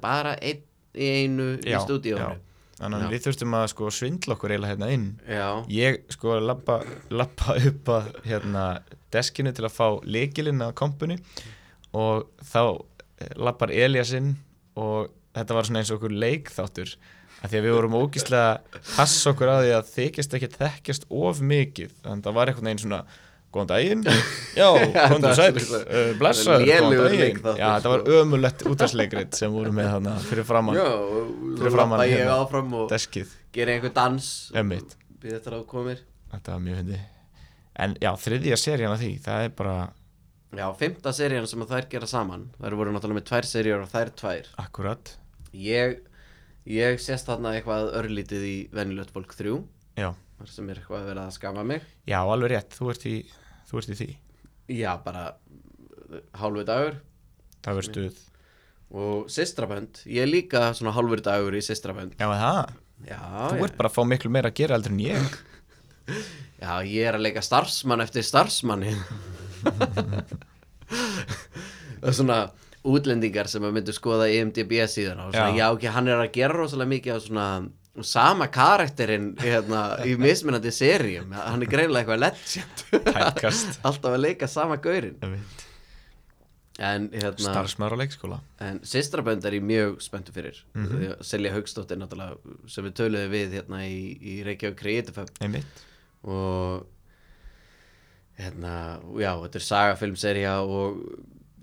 bara, einn í einu í Já, stúdíónu já. Þannig að við þurftum að sko svindla okkur eiginlega hérna inn. Já, Ég sko lappa, lappa upp að hérna deskinu til að fá leikilinn að kompuni og þá eh, lappar Elias inn og þetta var svona eins og okkur leikþáttur að því að við vorum ógíslega passa okkur á því að þykjast ekki þekkjast of mikið. Þannig að það var einhvern veginn svona góðan daginn, já, er sæl uh, blessaður, góðan daginn. já, þetta var ömulegt útastleikrit sem voru með þarna fyrir framann já Fyrir svo framan lappa ég hérna. áfram deskið, gera einhver dans Býð þetta að þú komir. Þetta var mjög fyndi en já, þriðja serían af því, það er bara Já, fymta serían sem þær gera saman. Þær voru náttúrulega með tvær seríur og þær tvær. Akkurat. Ég, ég sést þarna eitthvað örlítið í venjulegt fólk 3 já, sem er eitthvað að vera að skama mig. Já, alveg rétt, þú ert í þú ert í því, Já, bara uh, hálfu dagur. Verður stuð. Og systrabönd, ég er líka svona hálfur dagur í systrabönd. Já, það, Já, þú ert bara að fá miklu meira að gera heldur en ég. Já, ég er að leika starfsmann eftir starfsmanni. Það er svona útlendingar sem að myndu skoða IMDb síðan og svona, Já. já, ok, hann er að gera rosalega mikið af svona sama karakterinn hérna, í mismunandi seríum. Hann er greinlega eitthvað legend. Alltaf að leika sama Einmitt. en hérna starfsmaður á leikskóla. En sýstrabönd er ég mjög spenntu fyrir. Mm. -hmm. Selja Haugsdóttir náttúrulega sem við töluðum við hérna í, í Reykjavík Creative Hub. Og hérna, já, þetta er sagafilmserja og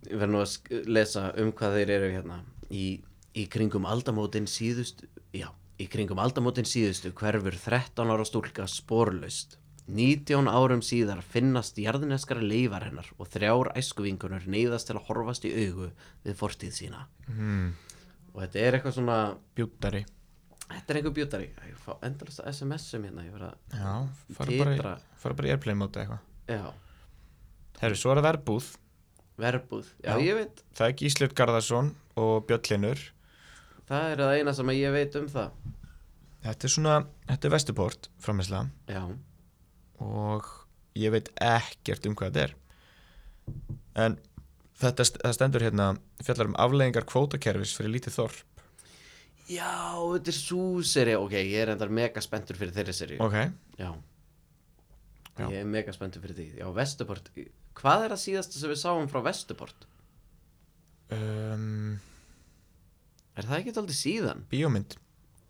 ég verð nú að lesa um hvað þeir eru hérna í, í kringum aldamótin síðustu já, í kringum aldamótin síðustu hverfur 13 ára stúlka sporlaust. 19 árum síðar finnast jarðneskara leifar hennar og þrjár æskuvingunur neyðast til að horfast í augu við fortíð sína. Hmm. og þetta er eitthvað svona bjúttari þetta er einhver bjútari ég fá endalast SMS-um hérna ég verð að já, fara bara, í- fara bara í airplane móti eitthvað. Já, herru, svo er það verbúð. Verbúð, já, Já. ég veit. Það er Gíslut Garðarsson og Björn Linur það er það eina sem ég veit um það. Þetta er svona, þetta er Vestuport framislega já, og ég veit ekkert um hvað þetta er. En þetta stendur hérna fjallar um afleggingar kvótakerfis fyrir lítið þorp. Já, þetta er svo seri ok, ég er endar mega spenntur fyrir þeirri seri ok, já. Já. ég er mega spenntur fyrir því. Já, Vestuport, hvað er það síðasta sem við sáum frá Vestuport um, er það ekki aldrei síðan, bíómynd.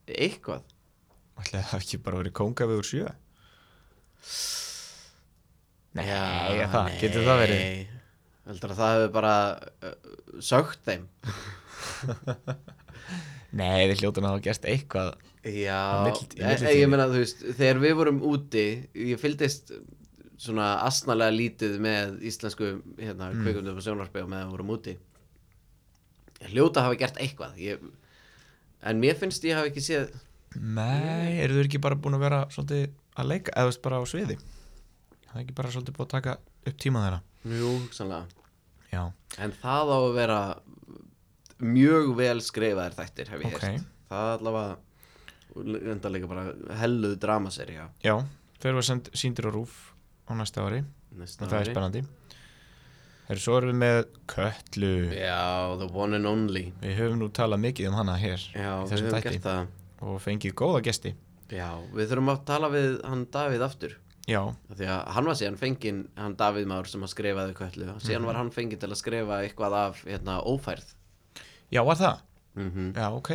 Eitthvað. Það ekki bara verið kongavegur sjö? Nei, já, það, getur það verið? Heldur að það hefur bara uh, sögt þeim? Nei, við hljótum að hafa gert eitthvað Já, mill- í ég, millitíðinni. ég meina þú veist þegar við vorum úti ég fylgdist svona asnalega lítið með íslensku hérna, mm. kvikundum og sjónvarpi og meðan við vorum úti hljóta að hafa gert eitthvað. Ég, en mér finnst ég hafa ekki séð nei, eru þau ekki bara búin að vera svolítið að leika, eða þú veist bara á sviði? Það er ekki bara svolítið búin að taka upp tíma þeirra? Jú, hugsanlega. Já, en það á að vera mjög vel skrifaðir þættir hef ég ok, heyrt. Það er allavega enda líka bara helluð dramaserja Já, þeir var send, síndir á rúf á næsta ári. Næsta og það er ári. spennandi Þeir svo erum við með Kötlu. Já, the one and only. Við höfum nú talað mikið um hana hér Já, við höfum gert það. Og fengið góða gesti. Já, við þurfum að tala við hann Davíð aftur. Já, Af Því að hann var síðan fenginn, hann Davíð Már sem að skrifaði köllu Síðan Mhm. var hann fenginn til að skrifa eitthvað af hérna, ófærð. Já var það? mm Já, ok.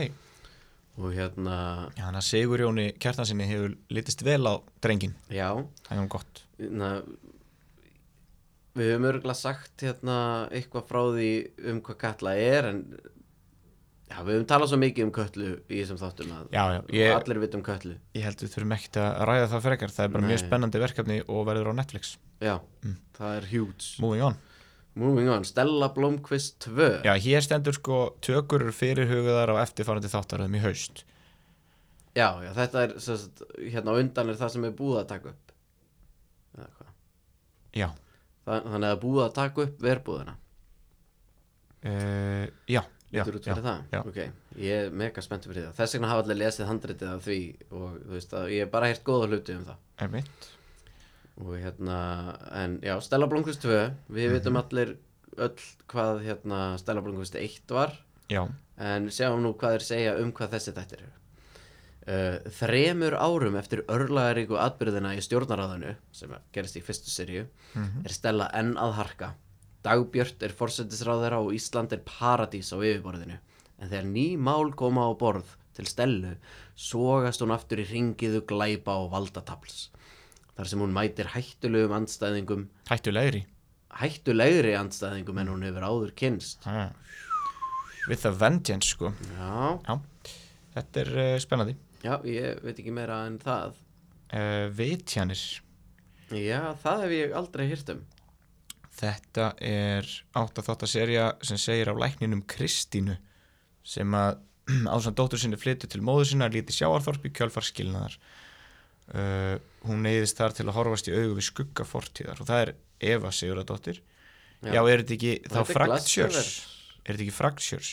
Og hérna, Já, þannig að Sigur Jóni Kjartansinni hefur litist vel á drengin já. Það er nú gott. Hérna, Við höfum örgulega sagt hérna, eitthvað frá því um hvað Katla er En já, við höfum talað svo mikið um köllu í þessum þáttum að Já, já, ég, Allir vitum köllu ég held við þurfum ekkert að ræða það frekar Það er bara mjög Nei. spennandi verkefni og verður á Netflix. Já, Mm. það er huge. Moving on. Moving on, Stella Blomqvist 2 Já, hér stendur sko tökur fyrirhuguðar á eftirfarandi þáttaröðum í haust. Já, já, þetta er sagt, hérna undan er það sem er búið að taka upp. Já, Þannig að búið að taka upp verbúðina uh, já, já, Lítur út já, fyrir það? já. Ok, ég er mega spennt fyrir það Þess vegna hafa allir lesið handritið af því og þú veist að ég hef bara heyrt góða hluti um það Einmitt. og hérna, en já, Stella Blomqvist 2 við Mhm. vitum allir öll hvað hérna Stella Blomqvist 1 var Já, en sjáum nú hvað þeir segja um hvað þessi þættir eru uh, þremur árum eftir örlagaríku atbyrðina í stjórnaráðinu sem gerist í fyrstu serju Mhm. er Stella enn að harka. Dagbjört er forsetisráðara og Ísland er paradís á yfirborðinu. En þegar ný mál koma á borð til Stellu sogast hún aftur í ringiðu glæpa og valdatafls þar sem hún mætir hættulegum andstæðingum. Hættulegri? Hættulegri andstæðingum en hún hefur áður kynst ah. With a vengeance sko. Já, Já, þetta er uh, spennandi já, ég veit ekki meira en það. Uh, Vitjanir. Já, það hef ég aldrei hýrt um. Þetta er átt að þátt að serja sem segir af lækninum Kristínu sem að ásand dóttur sinni flyttu til móður sinna líti sjáarþorp í kjölfarskilnaðar uh, hún neyðist þar til að horfast í augu við skugga fortíðar og það er Eva Sigurðardóttir. Já. Já. er þetta ekki þá Fractures er þetta ekki Fractures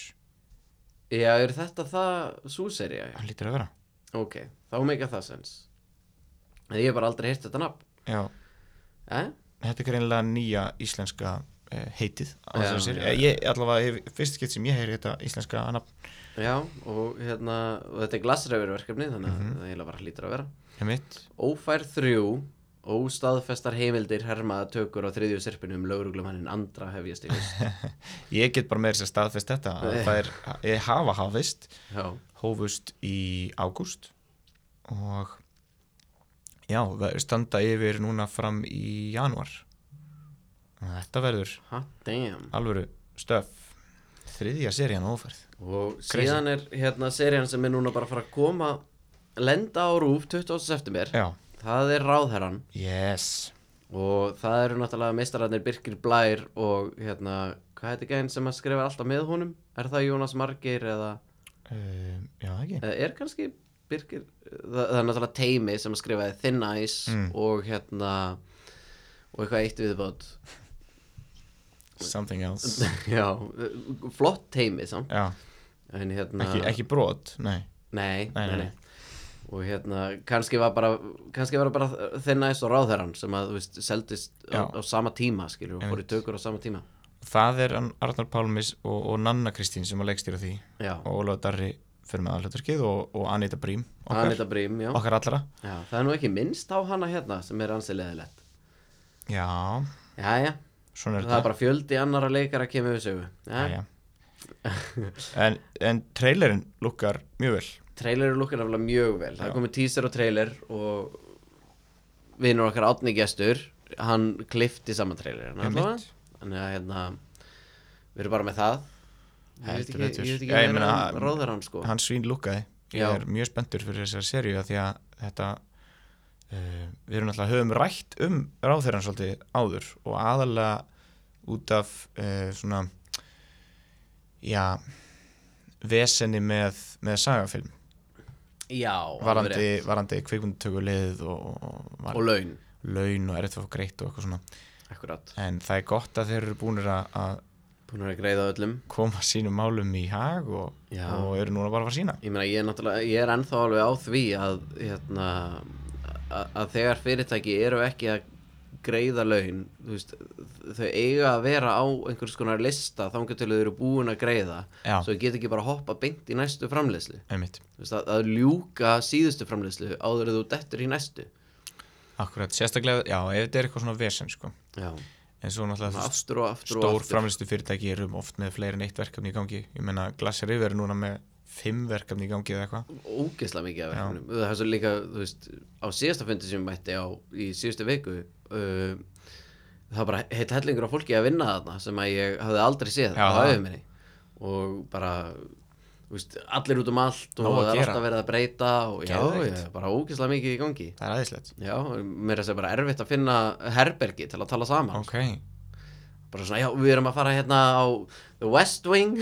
Já, er þetta það súserja? hann lítur að vera Ok, þá meika það sens En ég hef bara aldrei hýrt þetta nafn. Já, Eh? þetta er greinlega nýja íslenska uh, heitið á Já, þessari já, já. ég allavega hef, fyrst skipt sem ég heyri þetta íslenska nafn. Já, og hérna og þetta er glassræfur verkefni þannig Mhm. að það eiginlega bara hlýtur að vera. Ég mitt Ófær þrjú Óstaðfestar heimildir hermaða tökur á þriðju sirpinu um lögreglumannin andra hef ég stífist ég get bara meira sér staðfest þetta að Nei. það er, ég hafa hafist hófust í ágúst og já, standa yfir núna fram í januar þetta verður alvöru stöf þriðja serían óferð Og síðan er hérna serían sem er núna bara að fara að koma lenda á rúf 20. september. Já, Það er ráðherran yes. Og það eru náttúrulega meistararnir Birkir Blær og hérna, hvað heitir gæðin sem að skrifa alltaf með honum? Er það Jónas Margeir eða, um, já, ekki. Eða er kannski Birkir, það, það er náttúrulega teimi sem að skrifaði Thin Ice Mm. og hérna og eitthvað eitt viðbót. Something else. Já, flott teimi samt. Já, en hérna, ekki, ekki brot, nei. Nei, Nei, nei, nei, nei. og hérna, kannski var bara kannski var bara Thin Ice og ráðherran sem að, þú veist, seldist á, á sama tíma, skilur, og fór í tökur á sama tíma það er hann Arnar Pálmis og, og Nanna Kristín sem að leikstýra því já, og Ólaf Darri fyrir með aðhlutarkið og, og Anita Brím okkar, Anita Brím, já okkar allra Já, það er nú ekki minnst á hana hérna sem er ansi leðilegt. já, svona er það er bara fjöldi annara leikara að kemur við sögu. já, Ja. en, en trailerinn lukkar mjög vel Trailer er lukkar nefnilega mjög vel. Það Já. komið teaser og trailer og vinur okkar átni gestur, hann klifti saman trailer. Einmitt. Þannig að hérna, við erum bara með það. Ég veit ekki, meira meina, um ráður hann sko. hann svín lukkaði ég Já. er mjög spenntur fyrir þessar seríu af því að þetta uh, við erum alltaf höfum rætt um ráðherran svolítið áður og aðalega út af uh, svona já vesenni með, með sagafilm Já, varandi, varandi kvikmyndutökulið og, og, var, Og laun, laun og að fá greitt og eitthvað svona akkurat. en það er gott að þeir eru búinir að, að búin að greiða öllum koma sínum málum í hag og, og eru núna bara að fara að sína Ég meina, ég er ég er ennþá alveg á því að, hérna, að, að þegar fyrirtæki eru ekki að greiða laun, veist, þau eiga að vera á einhvers konar lista þangar til þau eru búin að greiða, Já. svo þau get ekki bara hoppa beint í næstu veist, að, að ljúka síðustu framleiðslu áður en þú dettur í næstu. Akkurat, sérstaklega já, ef þetta er eitthvað svona vesen sko. Já, en svo náttúrulega aftur og aftur stór framlistu fyrirtæki eru oft með fleiri en eitt verkefni í gangi. Ég meina Glass River er núna með fimm verkefni í gangi eða eitthvað. Ógeðslega mikið af verkefnum. Það er svo líka, þú veist, á síðasta fundi sem ég mætti á í síðustu viku uh, það var bara heilt hellingur af fólki að vinna þarna sem að ég hafði aldrei séð Já, á auðminni og bara veist, allir út um allt og að það er alltaf verið að breyta og já, já, bara ógeðslega mikið í gangi. Það er aðeinslegt já, mér er þess að bara erfitt að finna herbergi til að tala saman. Ok, bara svona, já, við erum að fara hérna á The West Wing.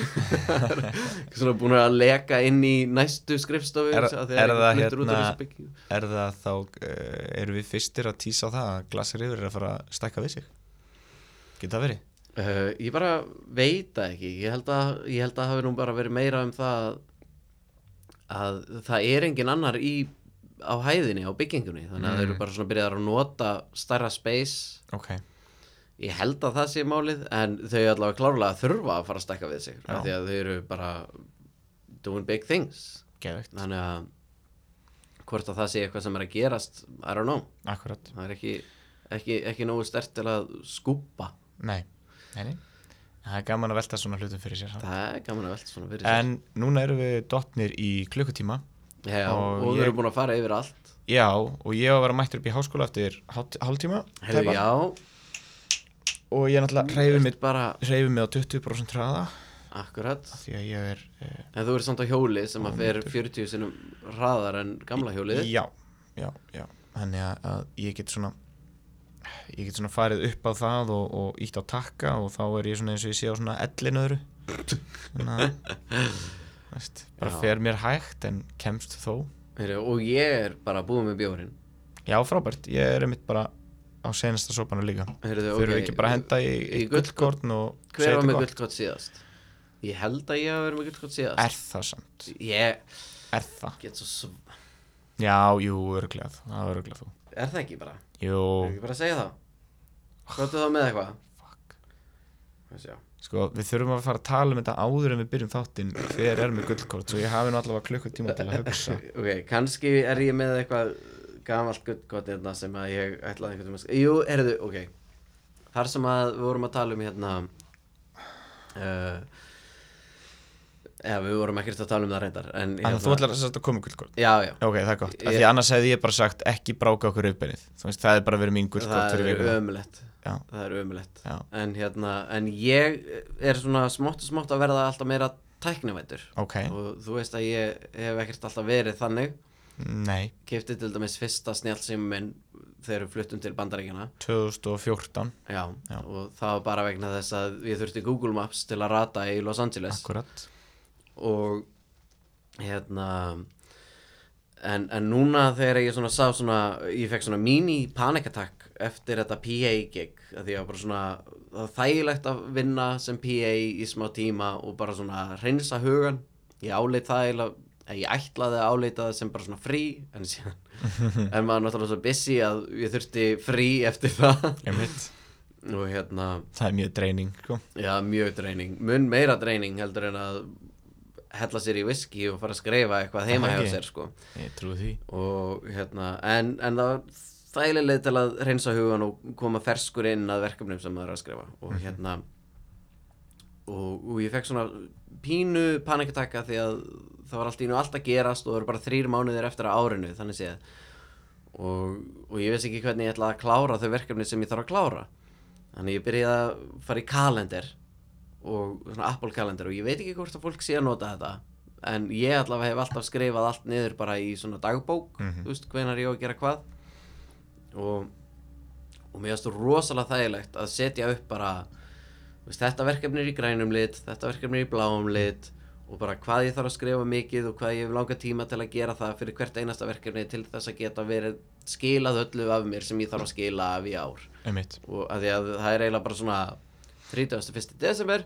Svona búin að leka inn í næstu skrifstofu Er- er það hérna- er það þá uh, eru við fyrstir að tísa á það að Glass River er að fara að stækka við sig? Getur það verið? Uh, ég bara veit það ekki. Ég held að, ég held að það hafi nú bara verið meira um það að það er engin annar í á hæðinni, á byggingunni. Þannig að Mm. þeir eru bara svona byrjað að nota stærra space. Ok, ég held að það sé málið en þau allavega klárlega þurfa að fara að stekka við sig því að þau eru bara doing big things. Geðveikt, þannig að hvort að það sé eitthvað sem er að gerast I don't know, akkurat. Það er ekki ekki, ekki nógu stert til að skúpa nei, nei, það er gaman að velta svona hlutum fyrir sér samt. það er gaman að velta svona fyrir sér. En núna erum við dottnir í klukkutíma. Já, Og og, við erum búin að fara yfir allt. Já, og ég var að vera mættur upp í háskóla eftir hálf- hálftíma tæpa. já, og ég náttúrulega reyfi mig, á 20% hraða. Akkurat. Því að ég er uh, En þú ert samt á hjóli sem að fer 40 sinum hraðar en gamla hjólið. Já, já, já. Þannig að ég get svona ég get svona farið upp á það og, og ítt á takka og þá er ég svona eins og ég sé á svona ellinöðru bara Já. fer mér hægt en kemst þó. Heyrðu, Og ég er bara búið með bjórin. Já, frábært, ég er einmitt bara á senasta sopanu líka. Þurfum ok, við ekki bara að henda í, í, í gullkorn. gullkorn og Hver var með gott? gullkott síðast? Ég held að ég hafa verið með gullkott síðast. Er það samt, Ég er það? svo sv... já, jú, örglega það örglega þú Er það ekki bara? jú, Er ekki bara að segja það? Er það með eitthvað? fuck sjá? Sko, við þurfum að fara að tala um þetta áður en við byrjum þáttinn hver er með gullkort svo ég hafi nú allavega klukkutíma til að hugsa Ok, kannski er ég með eitthvað gamalt gullkott hérna sem að ég ætlaði einhvern veginn að Jú, erðu, ok Þar sem að við vorum að tala um hérna uh, Já, við vorum ekkert að tala um það reyndar En Þannig að þú ætlar að koma gullkort Já, já. Ok, það er gott, Ég- því annars hefði ég bara sagt ekki bráka okkur veist, það er bara verið mín gullkort Það fyrir er vikuna. Það er ömulegt já, En hérna, en ég er svona smátt og smátt að verða alltaf meira tæknivættur ok, Og þú veist að ég hef ekkert alltaf verið þannig. Nei, Kefti til dæmis fyrsta snjálfsímum minn þegar við fluttum til bandaríkjana 2014 Já, Já. og það var bara vegna þess að ég þurfti Google Maps til að rata í Los Angeles. Akkurat og hérna en, en núna þegar ég svona sá svona, ég fekk svona mini panic attack eftir þetta PA gig að því að bara svona það var þægilegt að vinna sem PA í smá tíma og bara svona reynsa hugan ég áleit það eiginlega eða ég ætlaði að áleita það sem bara svona frí en síðan en maður náttúrulega svo busy að ég þurfti frí eftir það. Og hérna Það er mjög dreining, sko. Já, mjög dreining, mun meira dreining heldur en að hella sér í whisky og fara að skreifa eitthvað heima hjá sér sko. Ég trúi því. Og hérna, en, en það var þægileg til að reynsa hugan og koma ferskur inn að verkefnum sem maður er að skrifa. Og hérna og, og ég fekk svona pínu panikataka því að það var allt í nú allt að gerast og það eru bara þrýr mánuðir eftir að árinu þannig séð. Og, og ég vissi ekki hvernig ég ætlaði að klára þau verkefni sem ég þarf að klára. Þannig ég byrjaði að fara í kalender og svona Apple kalender og ég veit ekki hvort að fólk sé að nota þetta en ég allavega hef alltaf skrifað allt niður bara í svona dagbók Mhm. þú veist, hvenar ég á að gera hvað. Og, og mér finnst þú rosalega þægilegt að setja upp bara veist, þetta verkefni er í grænum lit þetta verkefni er í bláum lit og bara hvað ég þarf að skrifa mikið og hvað ég hef langa tíma til að gera það fyrir hvert einasta verkefni til þess að geta verið skilað öllu af mér sem ég þarf að skila af í ár. Einmitt. Og að að það er eiginlega bara svona 31. desember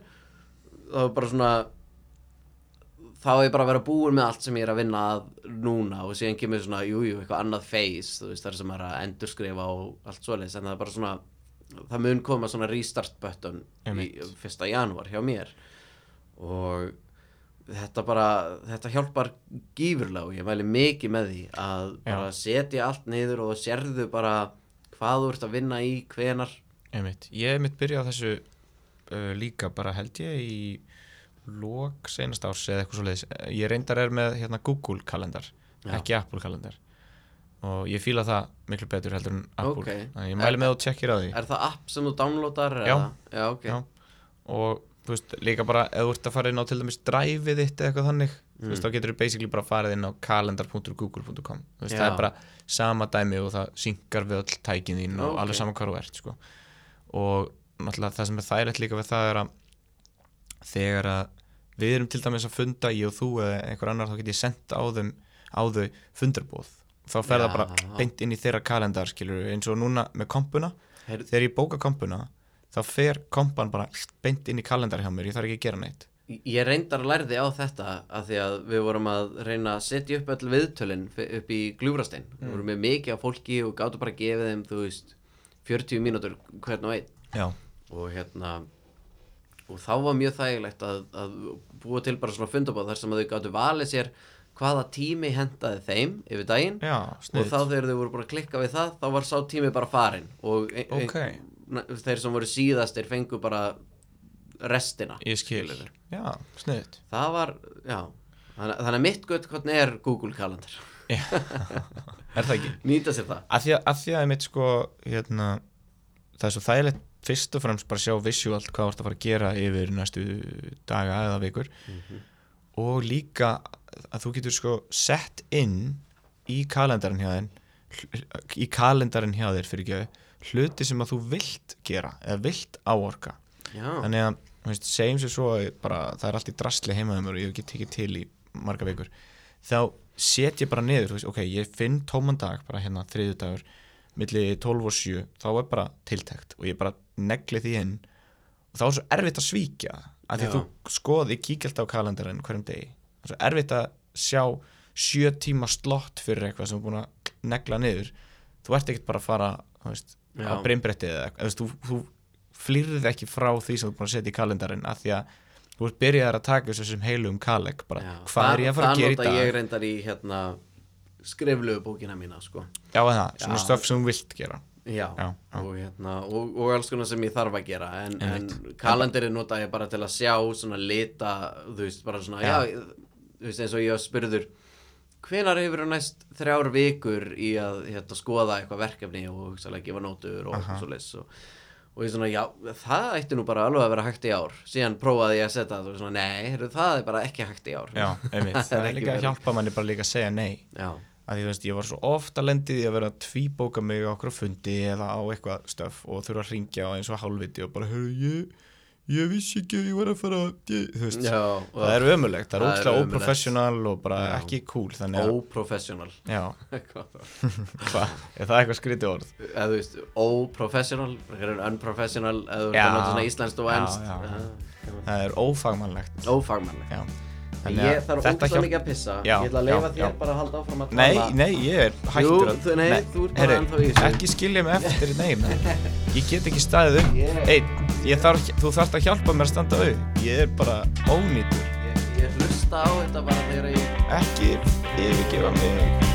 þá er bara svona þá er ég bara að vera búin með allt sem ég er að vinna að núna og síðan kemur svona, jújú, jú, eitthvað annað phase, þú veist, það er sem er að endurskrifa og allt svoleiðis, en það er bara svona það mun koma svona restart button í. 1. janúar hjá mér og þetta bara, þetta hjálpar gífurlega og ég mæli mikið með því að bara setja allt niður og sérðu bara hvað þú ert að vinna í, hvenar. Ég mitt byrjað á þessu uh, líka bara held ég í lók senast árs eða eitthvað svo leiðis. Ég reyndar er með hérna, Google kalendar, Já. ekki Apple kalendar og ég fíla það miklu betur heldur en Apple. Ok. Þannig ég mæli með að þú tjekkir á því. Er það app sem þú downloadar? Já. Já, ok. Já. Og veist, líka bara ef þú ert að fara inn á til dæmis drive-ið þitt eða eitthvað þannig, þú veist, þá getur þú basically bara farið inn á kalendar.google.com það er bara sama dæmi og það synkar við öll tækin þín og Ok. alveg sama hvað þú ert, sko og náttúrulega það sem er þægilegt líka við það er að þegar að við erum til dæmis að funda ég og þú eða einhver annar þá get ég senda á þeim á þau fundarbóð þá fer það bara beint inn í þeirra kalendar skilur eins og núna með kompuna Heyrðu- þegar ég bóka kompuna þá fer kompan bara beint inn í kalendar hjá mér ég þarf ekki að gera neitt. Ég reyndar að lærði á þetta að því að við vorum að reyna að setja upp öll viðtölin f- upp í gljúfrastein. Við vorum með mikið af fólki og gáttu bara að gefa þeim, þú veist, 40 mínútur hvern og einn. Og hérna, og þá var mjög þægilegt að, að búa til bara svona fundabóð þar sem þau gáttu valið sér hvaða tími hendaði þeim yfir daginn. já, og þá þegar þau voru bara að klikka við það þá var sá tími bara farinn. Og ein, ein, Ok. na- þeir sem voru síðastir fengu bara restina ég skil. já, það var, já þannig, þannig að mitt gött hvernig er Google kalendar. Er það ekki? nýta sér það. Að því að, að, því að mitt sko hérna, það er svo þægilegt fyrst og fremst bara sjá visuált hvað þú ert að fara að gera yfir næstu daga eða vikur. Og líka að þú getur sko sett inn í kalendarin hjá þér í kalendarin hjá þér fyrir ekki hluti sem að þú vilt gera eða vilt áorka. Já, þannig að veist, segjum sér svo bara, það er allt í drastli heimaðum og ég hef ekki til í marga vikur þá set ég bara niður veist, ok, ég finn tóman dag bara hérna þriðu dagur milli 12 og 7 þá er bara tiltækt og ég bara negli því inn. Og þá er svo erfitt að svíkja af því að Já. þú skoði, kíkja alltaf á kalendarinn hverjum degi, það er svo erfitt að sjá sjö tíma slott fyrir eitthvað sem er búin að negla niður. Þú ert ekkert bara að fara veist, á brimbrettið eða eitthvað, þú, þú, flýrðið ekki frá því sem þú er búin að setja í kalendarinn af því að þú ert byrjaðar að taka þessu sem heilum kaleg bara, já. hvað er ég að fara að gera í dag skriflegu bókina mína sko já, það, svona Já. stöf sem þú vilt gera já, Já, já. Og, hérna, og, og alls konar sem ég þarf að gera en, en Einmitt. kalendarinn nota ég bara til að sjá svona lita, þú veist, bara svona já, Já. þú veist, eins og ég spurður hvenar hefur næst þrjár vikur í að hérna, skoða eitthvað verkefni og hugsaðlega gefa nótur og Aha. svo leys og, og ég svona, já, það ætti nú bara alveg að vera hægt í ár síðan prófaði ég að setja það og svona, nei, það er bara ekki hægt í ár já, einmitt, Það það er líka að hjálpa manni bara líka að segja nei já, að því þú veist, ég var svo ofta lendið í að vera að tvíbóka mig á okkur fundi eða á eitthvað stöf og þurfa að ringja á eins og hálfviti og bara, hörru, ég ég vissi ekki að ég var að fara ég, þú veist, já það er ömulegt, það er Það er ótrúlega óprofessional og bara Já. ekki cool, þannig að, óprofessional. Hvað er það eitthvað skrítið orð? eða þú veist, óprofessional unprofessional eða þú ert Já. að nota svona íslenskt og ennst. Það er ófagmannlegt, ófagmannlegt ég þarf hjálp- mikið að pissa. Já, Ég ætla að leifa þér bara að halda áfram að Nei, tala. nei, ég er Jú, hættur að þú- nei, þú ert bara ennþá í þessu. Ekki skilja mig eftir, nei, nei Ég get ekki staðið um. Ég þarf, þú þarft að hjálpa mér að standa auð Ég er bara ónýtur. Ég, ég hlusta á þetta bara þegar ég Ekki yfirgefa mig